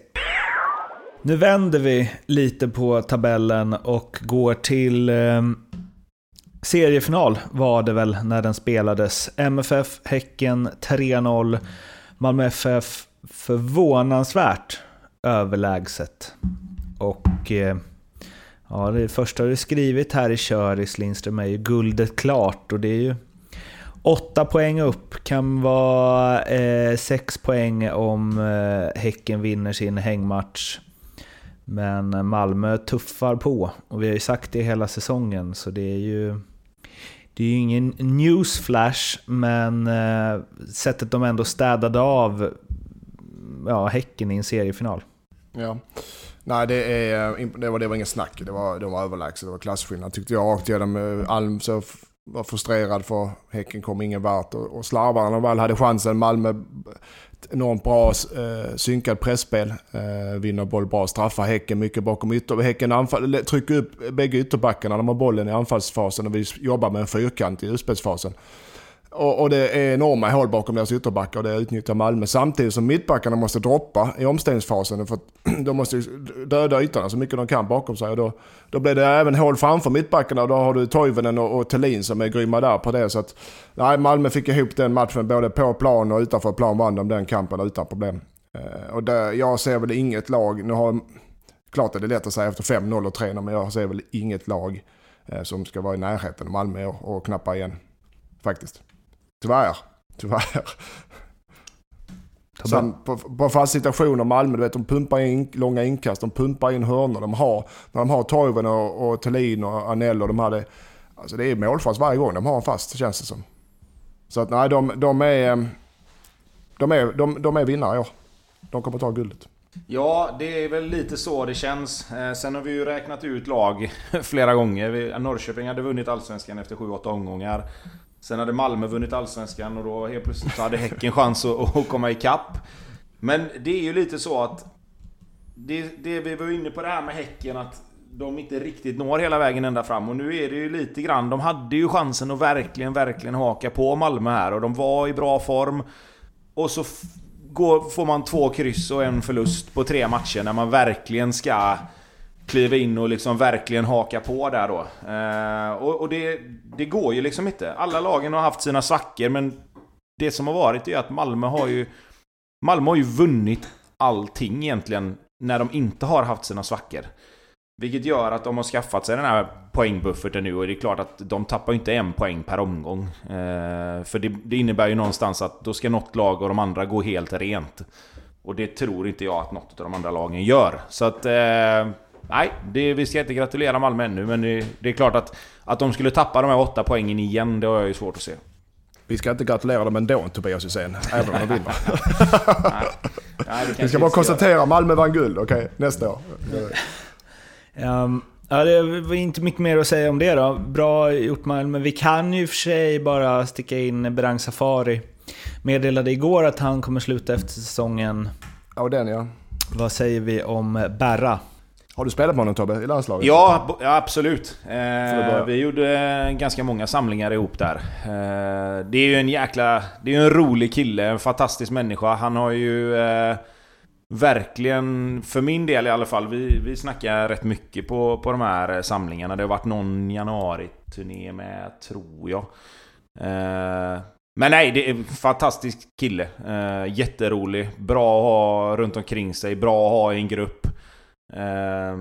Nu vänder vi lite på tabellen och går till eh, seriefinal var det väl när den spelades. MFF Häcken 3-0. Malmö FF förvånansvärt överlägset. Och eh, Ja, det första du skrivit här i Köris Lindström är ju guldet klart och det är ju åtta poäng upp. Kan vara eh, sex poäng om eh, Häcken vinner sin hängmatch. Men Malmö tuffar på och vi har ju sagt det hela säsongen så det är ju det är ju ingen newsflash men eh, sättet de ändå städade av ja, Häcken i en seriefinal. Ja. Nej, det, är, det, var, det var ingen snack. Det var, de var överlägset. Det var klasskillnad tyckte jag. Rakt igenom. Eh, Alm så var frustrerad för Häcken kom ingen vart. Och, och slarvarna de väl hade chansen. Malmö enormt bra eh, synkad pressspel. Eh, vinner boll bra. Straffar Häcken mycket bakom ytter. Häcken anfall, trycker upp bägge ytterbackarna. De har bollen i anfallsfasen och vi jobbar med en fyrkant i utspelsfasen. Och, och det är enorma hål bakom deras ytterbackar och det utnyttjar Malmö. Samtidigt som mittbackarna måste droppa i omställningsfasen för att [CLEARS THROAT] de måste döda ytorna så mycket de kan bakom sig. Och då, då blir det även hål framför mittbackarna och då har du Toivonen och, och Thelin som är grymma där på det. Så att, nej, Malmö fick ihop den matchen både på plan och utanför plan vann de den kampen utan problem. Eh, och där, jag ser väl inget lag, nu har Klart är det lätt att säga efter 5-0 och 3-0, men jag ser väl inget lag eh, som ska vara i närheten av Malmö och, och knappa igen. Faktiskt. Tyvärr. Tyvärr. Sen på, på fast situationer, Malmö, du vet, de pumpar in långa inkast, de pumpar in hörnor. De har, när de har Toivonen och, och Thelin och Anello, de hade, alltså det är målfast varje gång de har en fast, känns det som. Så att nej, de, de är, de är, de, de är vinnare i år. De kommer ta guldet. Ja, det är väl lite så det känns. Eh, sen har vi ju räknat ut lag [LAUGHS] flera gånger. Norrköping hade vunnit Allsvenskan efter 7-8 omgångar. Sen hade Malmö vunnit Allsvenskan och då helt plötsligt så hade Häcken chans att, att komma ikapp. Men det är ju lite så att... Det, det vi var inne på det här med Häcken att de inte riktigt når hela vägen ända fram. Och nu är det ju lite grann... De hade ju chansen att verkligen, verkligen haka på Malmö här och de var i bra form. Och så går, får man två kryss och en förlust på tre matcher när man verkligen ska kliva in och liksom verkligen haka på där då. Eh, och, och det, det, går ju liksom inte. Alla lagen har haft sina svackor men det som har varit är att Malmö har ju... Malmö har ju vunnit allting egentligen när de inte har haft sina svackor. Vilket gör att de har skaffat sig den här poängbufferten nu och det är klart att de tappar ju inte en poäng per omgång. Eh, för det, det, innebär ju någonstans att då ska något lag och de andra gå helt rent. Och det tror inte jag att något av de andra lagen gör. Så att... Eh, nej, det, vi ska inte gratulera Malmö ännu men det, det, är klart att, att de skulle tappa de här åtta poängen igen, det har jag ju svårt att se. Vi ska inte gratulera dem ändå Tobias Hysén, även om de vinner. [LAUGHS] vi ska bara konstatera, Malmö vann guld, okej, okay, nästa år. Um, ja, det var inte mycket mer att säga om det då. Bra gjort Malmö. Vi kan ju för sig bara sticka in Berang Safari. Meddelade igår att han kommer sluta efter säsongen. Ja, den ja. Vad säger vi om Berra? Har du spelat med honom Tobbe, i landslaget? Ja, ja absolut. Eh, vi gjorde ganska många samlingar ihop där. Eh, det är ju en jäkla... Det är en rolig kille, en fantastisk människa. Han har ju... Eh, verkligen, för min del i alla fall, vi, vi snackar rätt mycket på, på de här samlingarna. Det har varit någon januari-turné med, tror jag. Eh, men nej, det är en fantastisk kille. Eh, jätterolig. Bra att ha runt omkring sig, bra att ha i en grupp. Eh,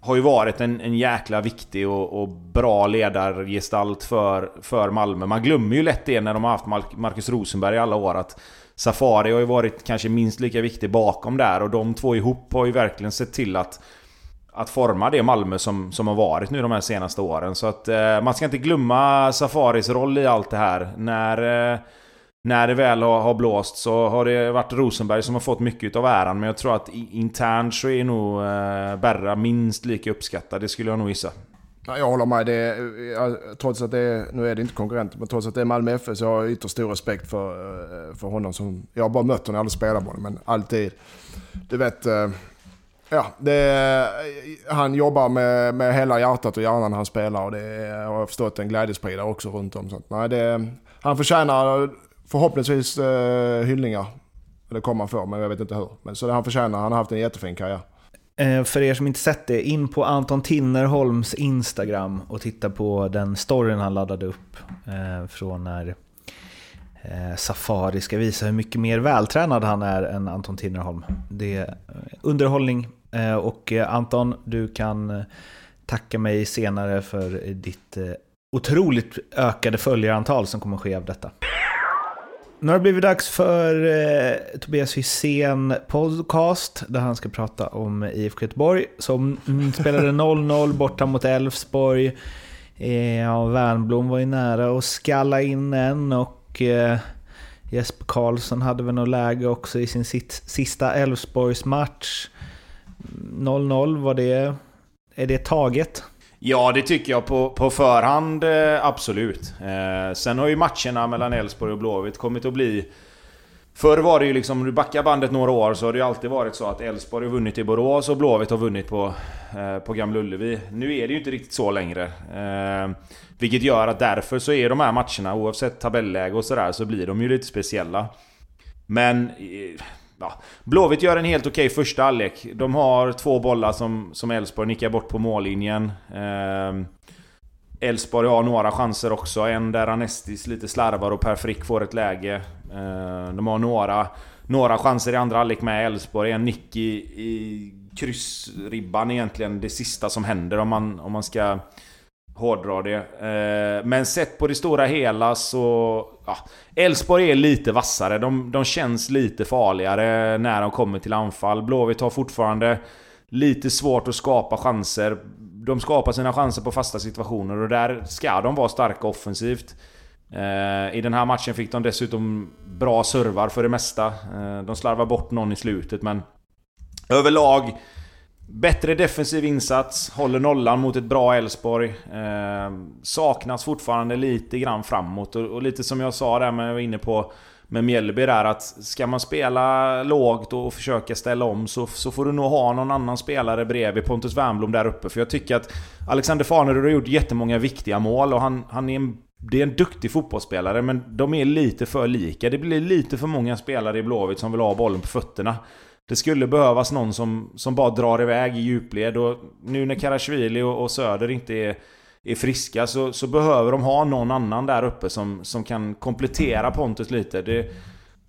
har ju varit en, en jäkla viktig och, och, bra ledargestalt för, för Malmö. Man glömmer ju lätt det när de har haft Marcus Rosenberg i alla år. att Safari har ju varit kanske minst lika viktig bakom där och de två ihop har ju verkligen sett till att att forma det Malmö som, som har varit nu de här senaste åren. Så att eh, man ska inte glömma Safaris roll i allt det här. När, eh, när det väl har, har, blåst så har det varit Rosenberg som har fått mycket av äran. Men jag tror att internt så är nog eh, Berra minst lika uppskattad. Det skulle jag nog gissa. Jag håller med. Det är, trots att det är, nu är det inte konkurrenter. men trots att det är Malmö FF så har jag ytterst stor respekt för, eh, för honom. Som, jag har bara mött honom, jag har aldrig spelat med honom, men alltid. Du vet, eh, ja, det, han jobbar med, med hela hjärtat och hjärnan när han spelar och det är, jag har förstått en glädjespridare också runt om. Så, nej, det, han förtjänar förhoppningsvis eh, hyllningar. Det kommer han få, men jag vet inte hur. Men så det han förtjänar, han har haft en jättefin karriär. Eh, för er som inte sett det, in på Anton Tinnerholms Instagram och titta på den storyn han laddade upp eh, från när eh, Safari ska visa hur mycket mer vältränad han är än Anton Tinnerholm. Det är underhållning och Anton, du kan tacka mig senare för ditt otroligt ökade följarantal som kommer ske av detta. Nu har det blivit dags för eh, Tobias Hysén podcast där han ska prata om IFK Göteborg som mm, spelade [LAUGHS] 0-0 borta mot Elfsborg. Eh, ja, Wernbloom var ju nära att skalla in en och eh, Jesper Karlsson hade väl något läge också i sin sista Elfsborgs match. 0-0, var det... Är det taget? Ja, det tycker jag på, på förhand, eh, absolut. Eh, sen har ju matcherna mellan Elfsborg och Blåvitt kommit att bli... Förr var det ju liksom, om du backar bandet några år så har det ju alltid varit så att Elfsborg har vunnit i Borås och Blåvitt har vunnit på, eh, på Gamla Ullevi. Nu är det ju inte riktigt så längre. Eh, vilket gör att därför så är de här matcherna, oavsett tabelläge och sådär, så blir de ju lite speciella. Men eh, ja, Blåvitt gör en helt okej okay första halvlek. De har två bollar som Elfsborg nickar bort på mållinjen. Ehm, Elfsborg har några chanser också. En där Anestis lite slarvar och Per Frick får ett läge. Ehm, de har några, några chanser i andra halvlek med Elfsborg. En nick i, i kryssribban egentligen det sista som händer om man, om man ska hårdra det. Eh, men sett på det stora hela så... Elfsborg ja, är lite vassare. De, de känns lite farligare när de kommer till anfall. Blåvitt har fortfarande lite svårt att skapa chanser. De skapar sina chanser på fasta situationer och där ska de vara starka offensivt. Eh, I den här matchen fick de dessutom bra servar för det mesta. Eh, de slarvar bort någon i slutet men... Överlag Bättre defensiv insats, håller nollan mot ett bra Elfsborg. Eh, saknas fortfarande lite grann framåt och, och, lite som jag sa där, men jag var inne på med Mjällby där att ska man spela lågt och försöka ställa om så, så får du nog ha någon annan spelare bredvid Pontus Wernbloom där uppe. För jag tycker att Alexander Farnerud har gjort jättemånga viktiga mål och han, han är en det är en duktig fotbollsspelare, men de är lite för lika. Det blir lite för många spelare i Blåvitt som vill ha bollen på fötterna. Det skulle behövas någon som, som bara drar iväg i djupled och nu när Karasjvili och, och Söder inte är, är friska så, så behöver de ha någon annan där uppe som, som kan komplettera Pontus lite. Det,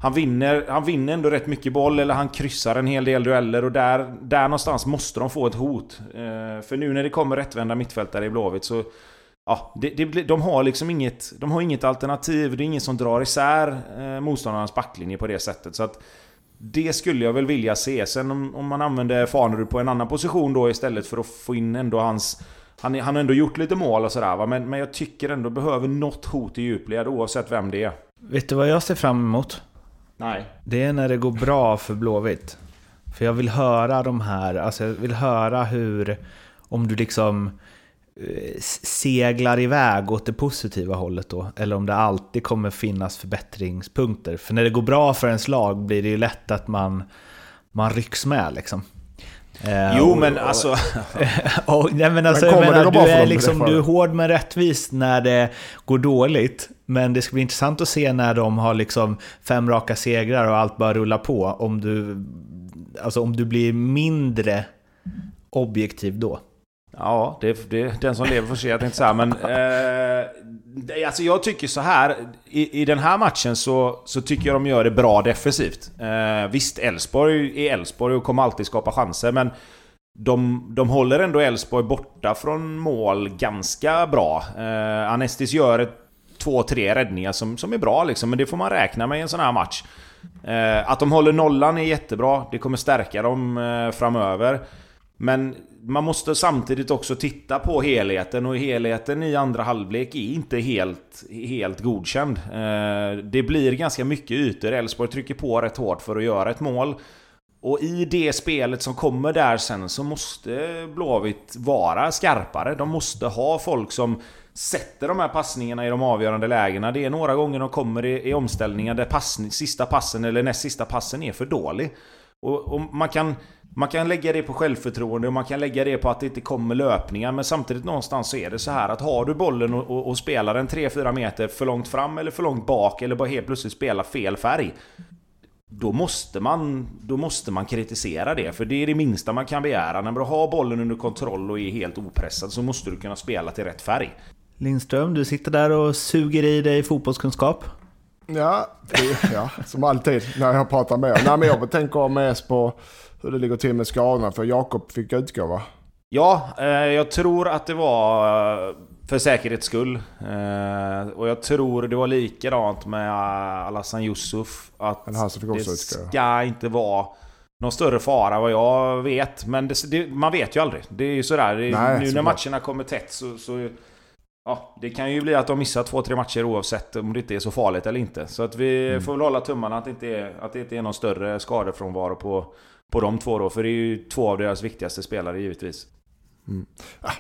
han vinner, han vinner ändå rätt mycket boll, eller han kryssar en hel del dueller och där, där någonstans måste de få ett hot. Eh, för nu när det kommer rättvända mittfältare i Blåvitt så... Ja, det, det, de har liksom inget, de har inget alternativ. Det är ingen som drar isär eh, motståndarnas backlinje på det sättet. Så att det skulle jag väl vilja se. Sen om, om man använder Fanerud på en annan position då istället för att få in ändå hans... Han, han har ändå gjort lite mål och sådär men, men jag tycker ändå behöver något hot i djupled oavsett vem det är. Vet du vad jag ser fram emot? Nej. Det är när det går bra för Blåvitt. För jag vill höra de här, alltså jag vill höra hur... Om du liksom seglar iväg åt det positiva hållet då? Eller om det alltid kommer finnas förbättringspunkter? För när det går bra för ens lag blir det ju lätt att man, man rycks med liksom. Eh, jo men alltså... [LAUGHS] och, nej, men alltså men menar, du, är liksom, du är hård men rättvis när det går dåligt. Men det ska bli intressant att se när de har liksom fem raka segrar och allt bara rullar på. Om du, alltså, om du blir mindre objektiv då. Ja, det, det, den som lever får se, jag tänkte säga. Men eh, alltså jag tycker så här i, i den här matchen så, så tycker jag de gör det bra defensivt. Eh, visst, Elfsborg är Elfsborg och kommer alltid skapa chanser, men de, de håller ändå Elfsborg borta från mål ganska bra. Eh, Anestis gör ett, två, tre räddningar som, som är bra liksom, men det får man räkna med i en sån här match. Eh, att de håller nollan är jättebra, det kommer stärka dem eh, framöver. Men man måste samtidigt också titta på helheten och helheten i andra halvlek är inte helt, helt godkänd. Eh, det blir ganska mycket ytor. Elfsborg trycker på rätt hårt för att göra ett mål. Och i det spelet som kommer där sen så måste Blåvitt vara skarpare. De måste ha folk som sätter de här passningarna i de avgörande lägena. Det är några gånger de kommer i, i omställningar där passning, sista passen eller näst sista passen är för dålig. Och, och man kan man kan lägga det på självförtroende och man kan lägga det på att det inte kommer löpningar. Men samtidigt någonstans så är det så här att har du bollen och, och, och spelar den 3-4 meter för långt fram eller för långt bak eller bara helt plötsligt spelar fel färg. Då måste, man, då måste man kritisera det, för det är det minsta man kan begära. När du har bollen under kontroll och är helt opressad så måste du kunna spela till rätt färg. Lindström, du sitter där och suger i dig fotbollskunskap. Ja, ja som alltid när jag pratar med er. Nej, men jag tänker mest på hur det ligger till med skadorna. För Jakob fick utgå va? Ja, eh, jag tror att det var eh, för säkerhets skull. Eh, och jag tror det var likadant med Alassan Yusuf. Att det ska inte vara någon större fara vad jag vet. Men det, det, man vet ju aldrig. Det är ju sådär. Det, Nej, nu när matcherna kommer tätt så, så... Ja, det kan ju bli att de missar två, tre matcher oavsett om det inte är så farligt eller inte. Så att vi mm. får väl hålla tummarna att det inte är, att det inte är någon större skadefrånvaro på, på de två då. För det är ju två av deras viktigaste spelare givetvis. Mm.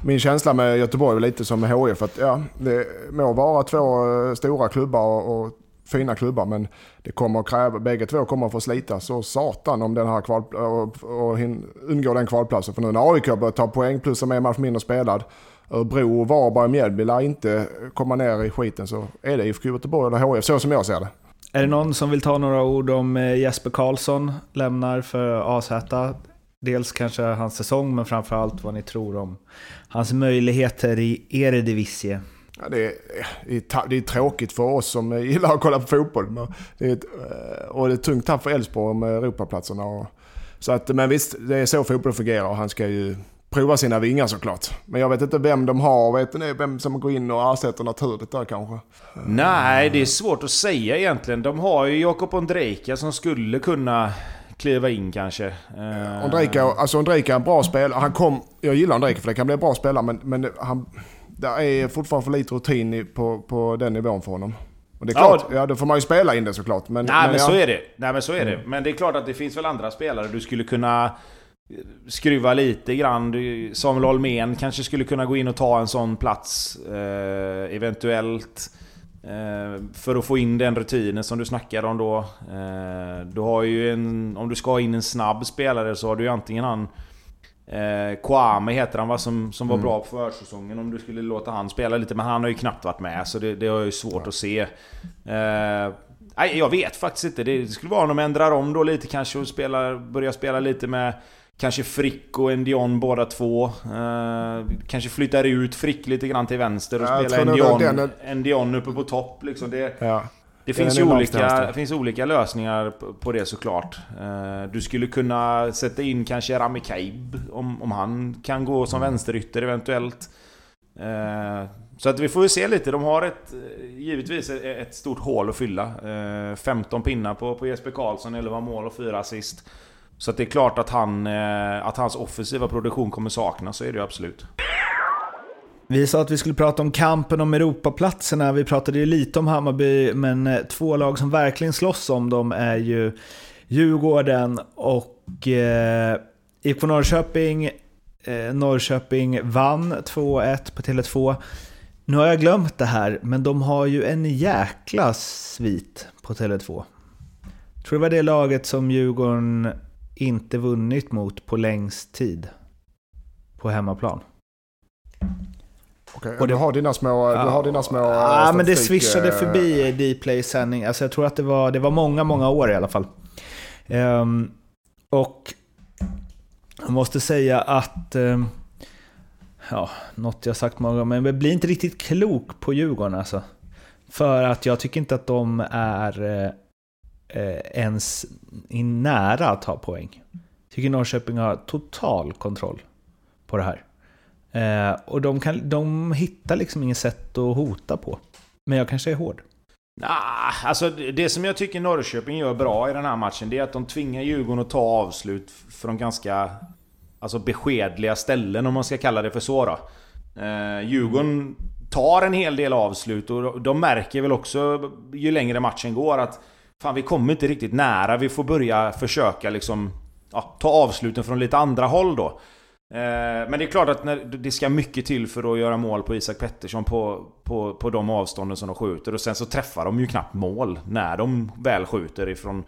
Min känsla med Göteborg är lite som med HIF. Att, ja, det må vara två eh, stora klubbar och, och fina klubbar men det kommer att kräva, bägge två kommer att få slita så satan om den här kval, och, och undgå den kvalplatsen. För nu när AIK börjar ta poäng plus som en match mindre spelad Örebro, Varberg och Mjällby lär inte komma ner i skiten så är det IFK Göteborg eller HIF så som jag ser det. Är det någon som vill ta några ord om eh, Jesper Karlsson lämnar för AZ? Dels kanske hans säsong, men framförallt vad ni tror om hans möjligheter i Eredivisie. Ja, det, är, det är tråkigt för oss som gillar att kolla på fotboll. Det är ett, eh, och det är tungt tapp för Elfsborg med Europaplatserna. Och Så att, men visst, det är så fotboll fungerar han ska ju prova sina vingar såklart. Men jag vet inte vem de har, vet ni vem som går in och ersätter naturligt där kanske? Nej, det är svårt att säga egentligen. De har ju Jakob Ondrejka som skulle kunna kliva in kanske. Eh, Ondrejka, alltså Ondrejka är en bra spelare. Han kom, jag gillar Ondrejka för det kan bli en bra spelare men, men han, det är fortfarande för lite rutin på, på den nivån för honom. Och det är Ja, klart, ja, då får man ju spela in det såklart. Men, Nej men ja, så är det. Nej men så är det. Men det är klart att det finns väl andra spelare du skulle kunna skruva lite grann. Samuel Holmén kanske skulle kunna gå in och ta en sån plats. Eh, eventuellt. Eh, för att få in den rutinen som du snackar om då. Eh, du har ju en... Om du ska ha in en snabb spelare så har du ju antingen han... Eh, Kwame heter han va? Som, som var bra på försäsongen om du skulle låta han spela lite. Men han har ju knappt varit med så det, det har ju svårt att se. Eh, nej, jag vet faktiskt inte. Det skulle vara om de ändrar om då lite kanske och spelar, börjar spela lite med Kanske Frick och Endion båda två. Eh, kanske flyttar ut Frick lite grann till vänster och Ja, spelar Endion, den- Endion uppe på topp. Liksom det, ja. det finns ju olika, det finns olika lösningar på- det såklart. Eh, Du skulle kunna sätta in kanske Rami Kaib om, om han kan gå som vänsterytter eventuellt. Eh, Så att vi får ju se lite. De har ett, eh, givetvis ett- stort hål att fylla. Eh, 15 pinnar på, på Jesper Karlsson, 11 mål och 4 assist. Så att det är klart att, han, eh, att hans offensiva produktion kommer saknas, så är det ju absolut. Vi sa att vi skulle prata om kampen om Europaplatserna. Vi pratade ju lite om Hammarby, men eh, två lag som verkligen slåss om dem är ju Djurgården och eh, IFK Norrköping. Eh, Norrköping vann 2-1 på Tele2. Nu har jag glömt det här, men de har ju en jäkla svit på Tele2. Tror det var det laget som Djurgården inte vunnit mot på längst tid. På hemmaplan. Okej, Och det- du har dina små... Du har dina små Ja, men det statistik, swishade eh, förbi i Dplay sändning. Alltså jag tror att det var, det var många, många år i alla fall. Ehm, och jag måste säga att... ehm, ja, något jag sagt många gånger, men jag blir inte riktigt klok på Djurgården alltså. För att jag tycker inte att de är eh, ens i nära att ta poäng. Tycker Norrköping har total kontroll på det här. Eh, och de, kan, de hittar liksom inget sätt att hota på. Men jag kanske är hård. Nah, alltså det det som jag tycker Norrköping gör bra i den här matchen, det är att de tvingar Djurgården att ta avslut från ganska alltså beskedliga ställen, om man ska kalla det för så då. Eh, Djurgården tar en hel del avslut och de märker väl också ju längre matchen går att Fan vi kommer inte riktigt nära, vi får börja försöka liksom ja, ta avsluten från lite andra håll då. Eh, Men det är klart att när, det ska mycket till för att göra mål på Isak Pettersson på, på, på de avstånden som de skjuter. Och sen så träffar de ju knappt mål när de väl skjuter ifrån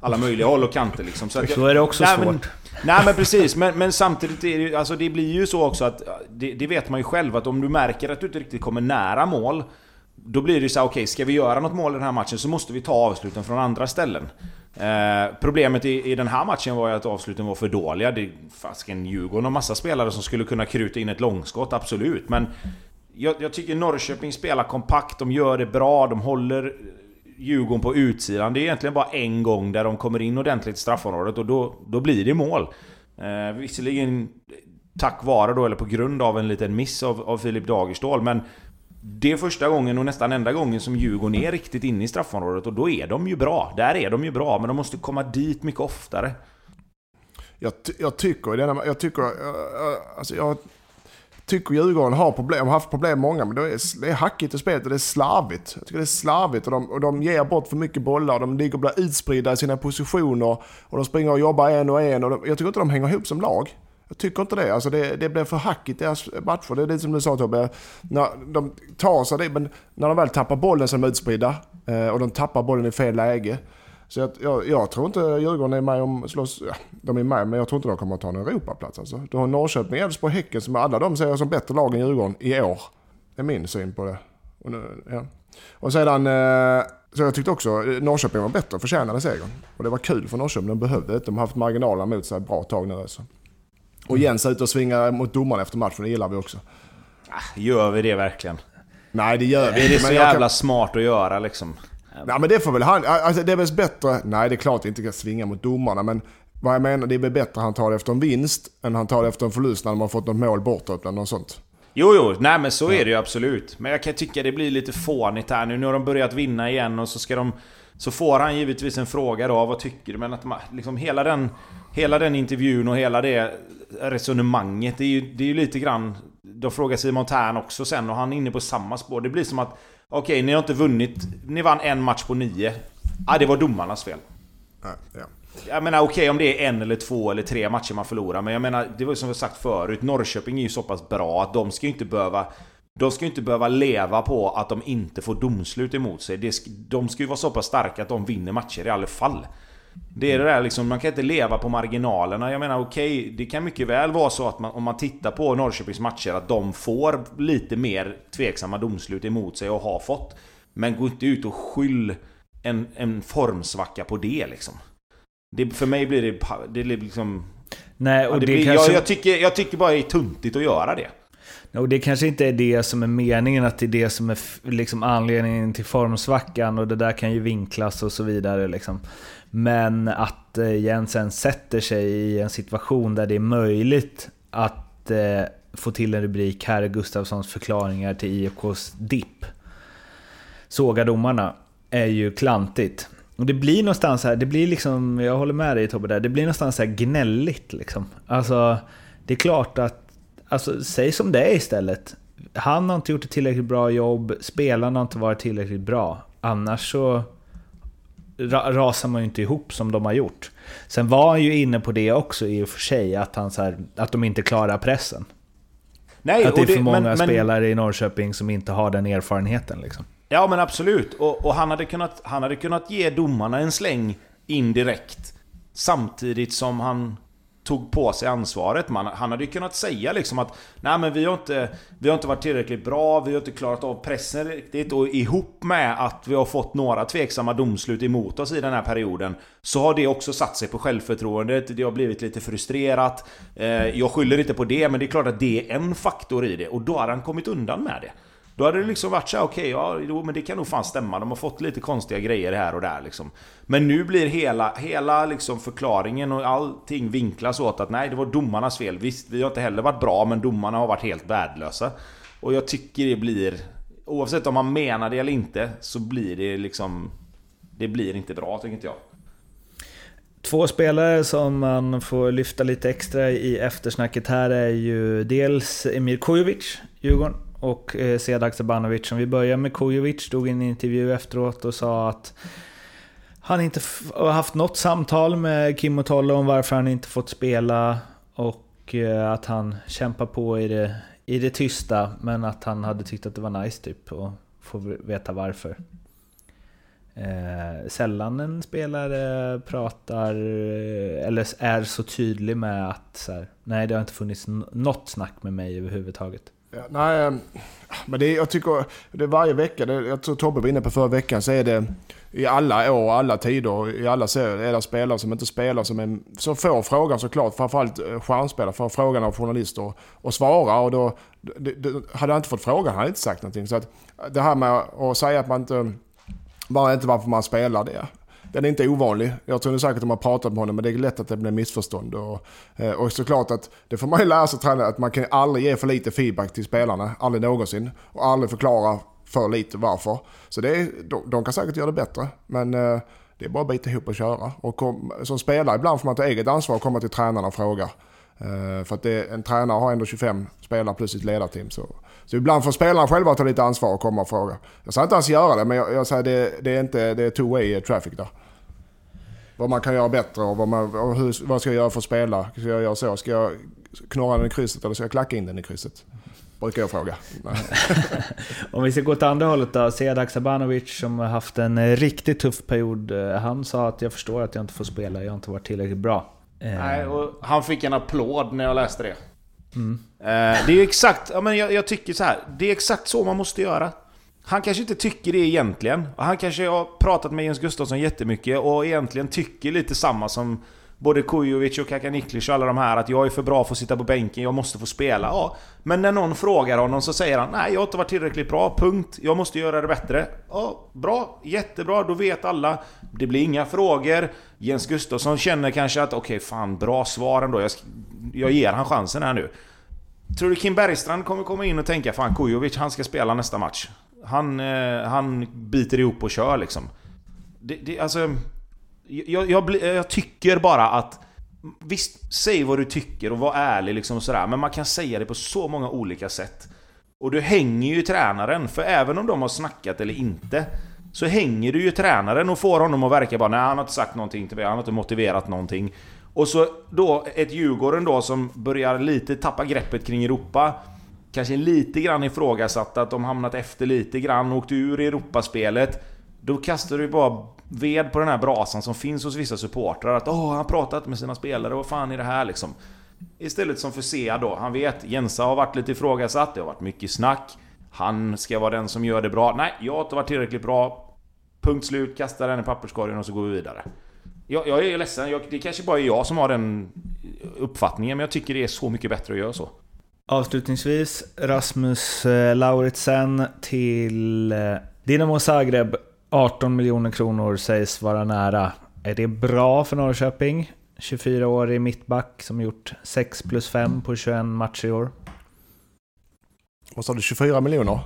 alla möjliga håll och kanter liksom. Så, [LAUGHS] jag- Så är det också Nej, svårt. Men, nej men precis, men, men samtidigt är det, alltså det blir ju så också att det, det vet man ju själv att om du märker att du inte riktigt kommer nära mål då blir det så här, okej, ska vi göra något mål i den här matchen så måste vi ta avsluten från andra ställen. Eh, problemet i, i den här matchen var ju att avsluten var för dåliga. Det fasken Djurgården och massa spelare som skulle kunna kruta in ett långskott, absolut. Men jag, jag tycker Norrköping spelar kompakt, de gör det bra, de håller Djurgården på utsidan. Det är egentligen bara en gång där de kommer in ordentligt i straffområdet och då, då blir det mål. Eh, visserligen tack vare då, eller på grund av en liten miss av, av Filip Dagerstål, men det är första gången och nästan enda gången som Djurgården är riktigt inne i straffområdet och då är de ju bra. Där är de ju bra, men de måste komma dit mycket oftare. Jag, ty- jag tycker denna, jag tycker, jag, alltså jag tycker Djurgården har problem, har haft problem många, men det är, det är hackigt i spelet och det är slarvigt. Jag tycker det är slarvigt och de, och de ger bort för mycket bollar och de ligger och blir utspridda i sina positioner och de springer och jobbar en och en och de, jag tycker inte de hänger ihop som lag. Jag tycker inte det. Alltså det, det blir för hackigt deras matcher. Det är det som du sa Tobbe. När de tar sig det, men när de väl tappar bollen så är de utspridda. Eh, och de tappar bollen i fel läge. Så jag, jag, jag tror inte Djurgården är med om slåss. Ja, de är med, men jag tror inte de kommer att ta en Europaplats. Alltså. Du har Norrköping, Elfsborg, Häcken som alla de ser jag som bättre lag än Djurgården i år. Det är min syn på det. Och, nu, ja. och sedan, eh, så jag tyckte också eh, Norrköping var bättre och förtjänade segern. Och det var kul för Norrköping, de behövde det. De har haft marginalerna mot sig ett bra tag nu. Alltså. Och Jens är ute och svingar mot domaren efter matchen, det gillar vi också. Gör vi det verkligen? Nej, det gör vi Är det inte, så jag kan- jävla smart att göra liksom? Nej men det får väl han, alltså det är väl bättre, nej det är klart vi inte kan svinga mot domarna men vad jag menar, det är väl bättre han tar det efter en vinst än han tar det efter en förlust när har fått något mål bortåt eller något sånt. Jo, jo, nej men så är det ju absolut. Men jag kan tycka det blir lite fånigt här nu. Nu har de börjat vinna igen och så ska de... Så får han givetvis en fråga då, vad tycker du? Men att man, liksom hela den... Hela den intervjun och hela det resonemanget, det är ju, det är ju lite grann... De frågar Simon Tern också sen och han är inne på samma spår. Det blir som att... Okej, okay, ni har inte vunnit... Ni vann en match på nio. Ah, det var domarnas fel. Ja, ja. Jag menar okej okay, om det är en eller två eller tre matcher man förlorar. Men jag menar, det var ju som vi sagt förut. Norrköping är ju så pass bra att de ska ju inte behöva... De ska ju inte behöva leva på att de inte får domslut emot sig. De ska ju vara så pass starka att de vinner matcher i alla fall. Det är det där liksom, man kan inte leva på marginalerna. Jag menar okej, okay, det kan mycket väl vara så att man, om man tittar på Norrköpings matcher att de får lite mer tveksamma domslut emot sig och har fått. Men gå inte ut och skyll en, en formsvacka på det liksom. Det, för mig blir det, det blir liksom... Nej, och ja, det, det blir, kanske... jag, jag, tycker, jag tycker bara det är tuntigt att göra det. Och det kanske inte är det som är meningen, att det är det som är liksom anledningen till formsvackan och det där kan ju vinklas och så vidare. Liksom. Men att eh, Jensen sätter sig i en situation där det är möjligt att eh, få till en rubrik här är Gustafssons förklaringar till IFKs dipp. Såga domarna är ju klantigt. Och det blir någonstans här, det blir liksom, jag håller med dig Tobbe där, det blir någonstans här gnälligt liksom. Alltså, det är klart att, alltså säg som det är istället. Han har inte gjort ett tillräckligt bra jobb, spelarna har inte varit tillräckligt bra. Annars så ra rasar man ju inte ihop som de har gjort. Sen var han ju inne på det också i och för sig, att, han så här, att de inte klarar pressen. Nej, att det är för det, många men, spelare men... i Norrköping som inte har den erfarenheten liksom. Ja men absolut. Och, och, han, hade kunnat, han hade kunnat ge domarna en släng indirekt. Samtidigt som han tog på sig ansvaret. Man, han hade ju kunnat säga liksom att Nej men vi har, inte, vi har inte varit tillräckligt bra, vi har inte klarat av pressen riktigt. Och ihop med att vi har fått några tveksamma domslut emot oss i den här perioden Så har det också satt sig på självförtroendet, det har blivit lite frustrerat. Eh, jag skyller inte på det, men det är klart att det är en faktor i det. Och då har han kommit undan med det. Då hade det liksom varit så okej, okay, ja, men det kan nog fan stämma. De har fått lite konstiga grejer här och där liksom. Men nu blir hela, hela liksom förklaringen och allting vinklas åt att nej, det var domarnas fel. Visst, vi har inte heller varit bra, men domarna har varit helt värdelösa. Och jag tycker det blir... Oavsett om man menar det eller inte, så blir det liksom... Det blir inte bra, tycker inte jag. Två spelare som man får lyfta lite extra i eftersnacket här är ju dels Emir Kujovic, Djurgården, och eh, Sead Haksabanovic. Om vi börjar med Kujovic, stod i en intervju efteråt och sa att han inte har haft något samtal med Kim och Tolle om varför han inte fått spela och eh, att han kämpar på i det, i det tysta men att han hade tyckt att det var nice typ och få veta varför. Eh, sällan en spelare pratar eh, eller är så tydlig med att så här, nej det har inte funnits något snack med mig överhuvudtaget. Ja, nej, ehm, men det, jag tycker det är varje vecka, det, jag tror Tobbe var inne på förra veckan, så är det i alla år, alla tider, i alla serier är det spelare som inte spelar som, en, som får frågan såklart, framförallt eh, stjärnspelare, får frågan av journalister och svarar. Och då, det, det, hade han inte fått frågan hade han inte sagt någonting. Så att det här med att säga att man inte, bara inte varför man spelar det. Den är inte ovanlig. Jag tror säkert att de har pratat med honom men det är lätt att det blir missförstånd. Och, eh, och såklart att det får man ju lära sig träna att man kan aldrig ge för lite feedback till spelarna. Aldrig någonsin. Och aldrig förklara för lite varför. Så det är, de, de kan säkert göra det bättre. Men eh, det är bara att bita ihop och köra. Och kom, som spelare ibland får man ta eget ansvar och komma till tränarna och fråga. Eh, för att det, en tränare har ändå 25 spelare plus ett ledarteam. Så, så ibland får spelarna själva ta lite ansvar och komma och fråga. Jag säger inte ens göra det, men jag, jag säger det, det är inte det är two way traffic där vad man kan göra bättre och vad, man, och hur, vad ska jag göra för att spela. Ska jag göra så? Ska jag knorra den i krysset eller ska jag klacka in den i krysset? Brukar jag fråga. [LAUGHS] Om vi ska gå åt andra hållet då. Sedak Sabanovic som har haft en riktigt tuff period. Eh, han sa att jag förstår att jag inte får spela, jag har inte varit tillräckligt bra. Nej, och han fick en applåd när jag läste det. Mm. Eh, det är exakt, ja, men jag, jag tycker så här. Det är exakt så man måste göra. Han kanske inte tycker det egentligen. Han kanske har pratat med Jens Gustafsson jättemycket och egentligen tycker lite samma som, både Kujovic och Kakaniklic och alla de här att jag är för bra för att sitta på bänken, jag måste få spela. Ja, men när någon frågar honom så säger han nej, jag har inte varit tillräckligt bra, punkt. Jag måste göra det bättre. Ja, bra, jättebra, då vet alla. Det blir inga frågor. Jens Gustafsson känner kanske att okej, okay, fan bra svar ändå. Jag, jag ger han chansen här nu. Tror du Kim Bergstrand kommer komma in och tänka fan Kujovic, han ska spela nästa match? Han, eh, han biter ihop och kör liksom. Det, det, alltså, jag, jag, jag, tycker bara att... Visst, säg vad du tycker och var ärlig liksom och sådär, men man kan säga det på så många olika sätt. Och du hänger ju tränaren, för även om de har snackat eller inte, så hänger du ju tränaren och får honom att verka bara nej, han har inte sagt någonting till mig, han har inte motiverat någonting. Och så då ett Djurgården då som börjar lite tappa greppet kring Europa. Kanske lite grann ifrågasatt att de hamnat efter lite grann, åkt ur Europaspelet. Då kastar du bara ved på den här brasan som finns hos vissa supportrar. Att åh, han har pratat med sina spelare, vad fan är det här liksom? Istället som för Sea då, han vet, Jensa har varit lite ifrågasatt, det har varit mycket snack. Han ska vara den som gör det bra. Nej, jag har inte varit tillräckligt bra. Punkt slut, kasta den i papperskorgen och så går vi vidare. Jag, jag är ledsen, jag, det kanske bara är jag som har den uppfattningen, men jag tycker det är så mycket bättre att göra så. Avslutningsvis, Rasmus eh, Lauritsen till eh, Dinamo Zagreb. 18 miljoner kronor sägs vara nära. Är det bra för Norrköping? 24-årig mittback som gjort 6 plus 5 på 21 matcher i år. Vad sa du? 24 miljoner?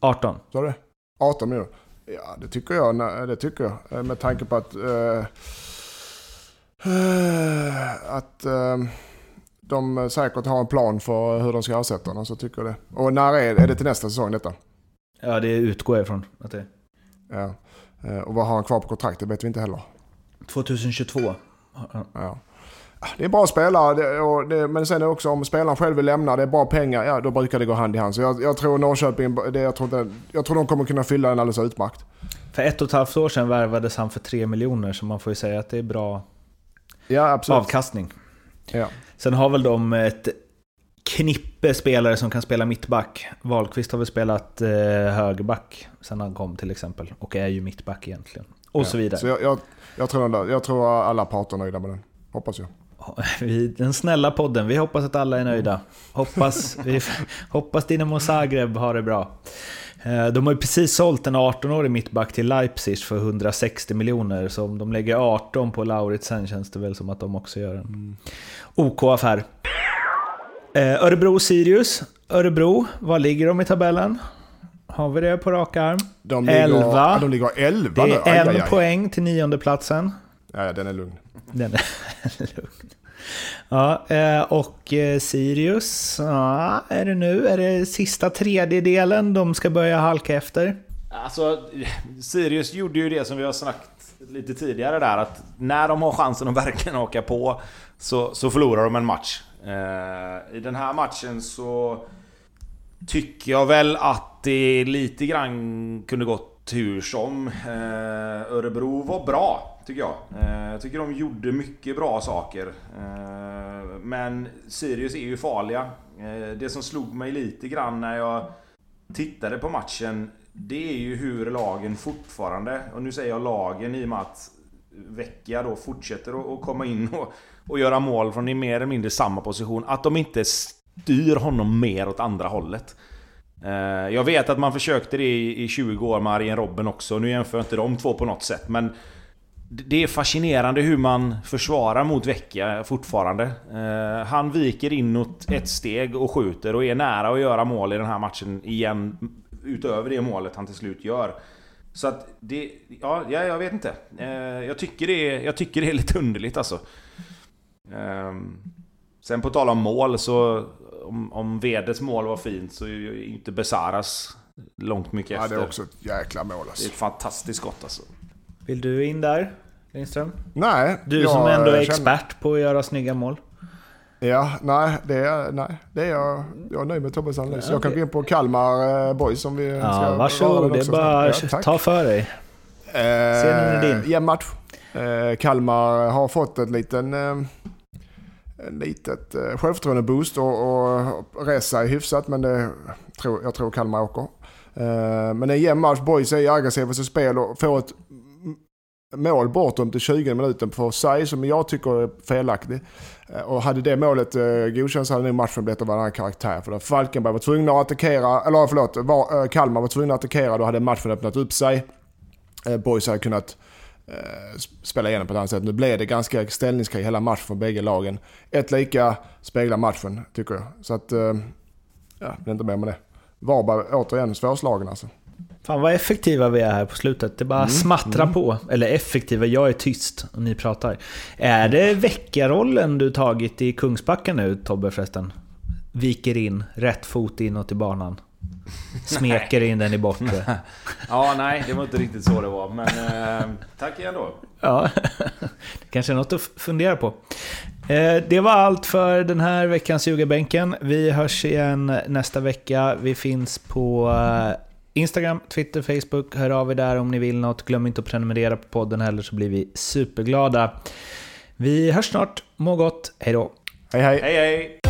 18. Sa du 18 miljoner? Ja, det tycker jag. Det tycker jag. Eh, med tanke på att... Uh, att uh, de säkert har en plan för hur de ska ersätta honom, så tycker jag det. Och när är, är det till nästa säsong detta? Ja, det utgår jag ifrån att det Ja. Och vad har han kvar på kontrakt? Det vet vi inte heller. 2022. Ja. Det är bra spelare, det, och det, men sen är det också om spelaren själv vill lämna, det är bra pengar, ja då brukar det gå hand i hand. Så jag, jag tror Norrköping, det, jag, tror inte, jag tror de kommer kunna fylla den alldeles utmärkt. För ett och ett halvt år sedan värvades han för 3 miljoner, så man får ju säga att det är bra ja, avkastning. Ja. Sen har väl de ett knippe spelare som kan spela mittback. Wahlqvist har väl spelat eh, högerback sen han kom till exempel. Och är ju mittback egentligen. Och ja. så vidare. Så jag, jag, jag, tror, jag tror alla parter är nöjda med den. Hoppas jag. [LAUGHS] Den snälla podden, vi hoppas att alla är nöjda. Hoppas, [LAUGHS] vi, hoppas Dinamo Zagreb har det bra. Eh, de har ju precis sålt en 18-årig mittback till Leipzig för 160 miljoner. Så om de lägger 18 på Lauritsen känns det väl som att de också gör en mm. OK-affär. Eh, Örebro-Sirius. Örebro, var ligger de i tabellen? Har vi det på rak arm? De ligger, 11. Ja, de ligger 11 Det är. Aj, en aj, aj. poäng till nionde platsen. Ja, den är lugn. Den är [LAUGHS] lugn. Ja, eh, och eh, Sirius, ja, är det nu? Är det sista tredjedelen de ska börja halka efter? Alltså, Sirius gjorde ju det som vi har snackat lite tidigare där, att när de har chansen att verkligen åka på så, så förlorar de en match. Eh, I den här matchen så tycker jag väl att det lite grann kunde gått hur som. Eh, Örebro var bra, tycker jag. Eh, jag tycker de gjorde mycket bra saker. Men Sirius är ju farliga. Det som slog mig lite grann när jag tittade på matchen, det är ju hur lagen fortfarande, och nu säger jag lagen i och med att Vecchia då fortsätter att komma in och, och göra mål från i mer eller mindre samma position. Att de inte styr honom mer åt andra hållet. Eh, jag vet att man försökte det i 20 år med Arjen Robben också. Nu jämför jag inte de två på något sätt. Men det är fascinerande hur man försvarar mot Vecchia fortfarande. Eh, han viker inåt ett steg och skjuter och är nära att göra mål i den här matchen igen. Utöver det målet han till slut gör. Så att det... Ja, jag vet inte. Eh, jag tycker det är, jag tycker det är lite underligt alltså. Ehm, sen på tal om mål så... Om, om Vedes mål var fint så är ju inte Besaras långt mycket ja, efter. det är också ett jäkla mål alltså. Det är ett fantastiskt skott alltså. Vill du in där, Lindström? Nej. Du som ändå är expert på att göra snygga mål. Ja, nej, det är, nej, det är jag. Jag är nöjd med Tobbes analys. Ja, jag kan gå in på Kalmar eh, Boys om vi ja, ska Varsågod, det är bara ja, ta för dig. Eh, Scenen är din. Jämn match. Eh, Kalmar har fått ett liten... Eh, en litet eh, självförtroende-boost och, och Resa är hyfsat men det, tror, jag tror Kalmar åker. Eh, men en jämn match. Boys är aggressiva i sitt spel och får ett mål bortom till 20 minuten på sig som jag tycker är felaktig. Eh, och hade det målet eh, godkänts hade nog matchen blivit av en annan karaktär. För då Falkenberg var tvungna att attackera, eller förlåt, var, eh, Kalmar var tvungna att attackera, då hade matchen öppnat upp sig. Eh, Boys hade kunnat spela igenom på ett annat sätt. Nu blev det ganska ställningskrig hela matchen från bägge lagen. Ett lika speglar matchen, tycker jag. Så att, eh, ja, det är inte mer med det. Varberg återigen svårslagen alltså. Fan vad effektiva vi är här på slutet. Det bara smattrar på. Eller effektiva, jag är tyst och ni pratar. Är det veckarollen du tagit i Kungsbacka nu Tobbe förresten? Viker in, rätt fot inåt i banan. [LAUGHS] Smeker in den i bortre. [LAUGHS] Ja, nej, det var inte riktigt så det var. Men eh, tack igen då. Ja, [LAUGHS] det kanske är något att fundera på. Eh, Det var allt för den här veckans Ljugarbänken. Vi hörs igen nästa vecka. Vi finns på eh, Instagram, Twitter, Facebook. Hör av er där om ni vill något. Glöm inte att prenumerera på podden heller så blir vi superglada. Vi hörs snart. Må gott. Hej då. Hej hej! Hej hej!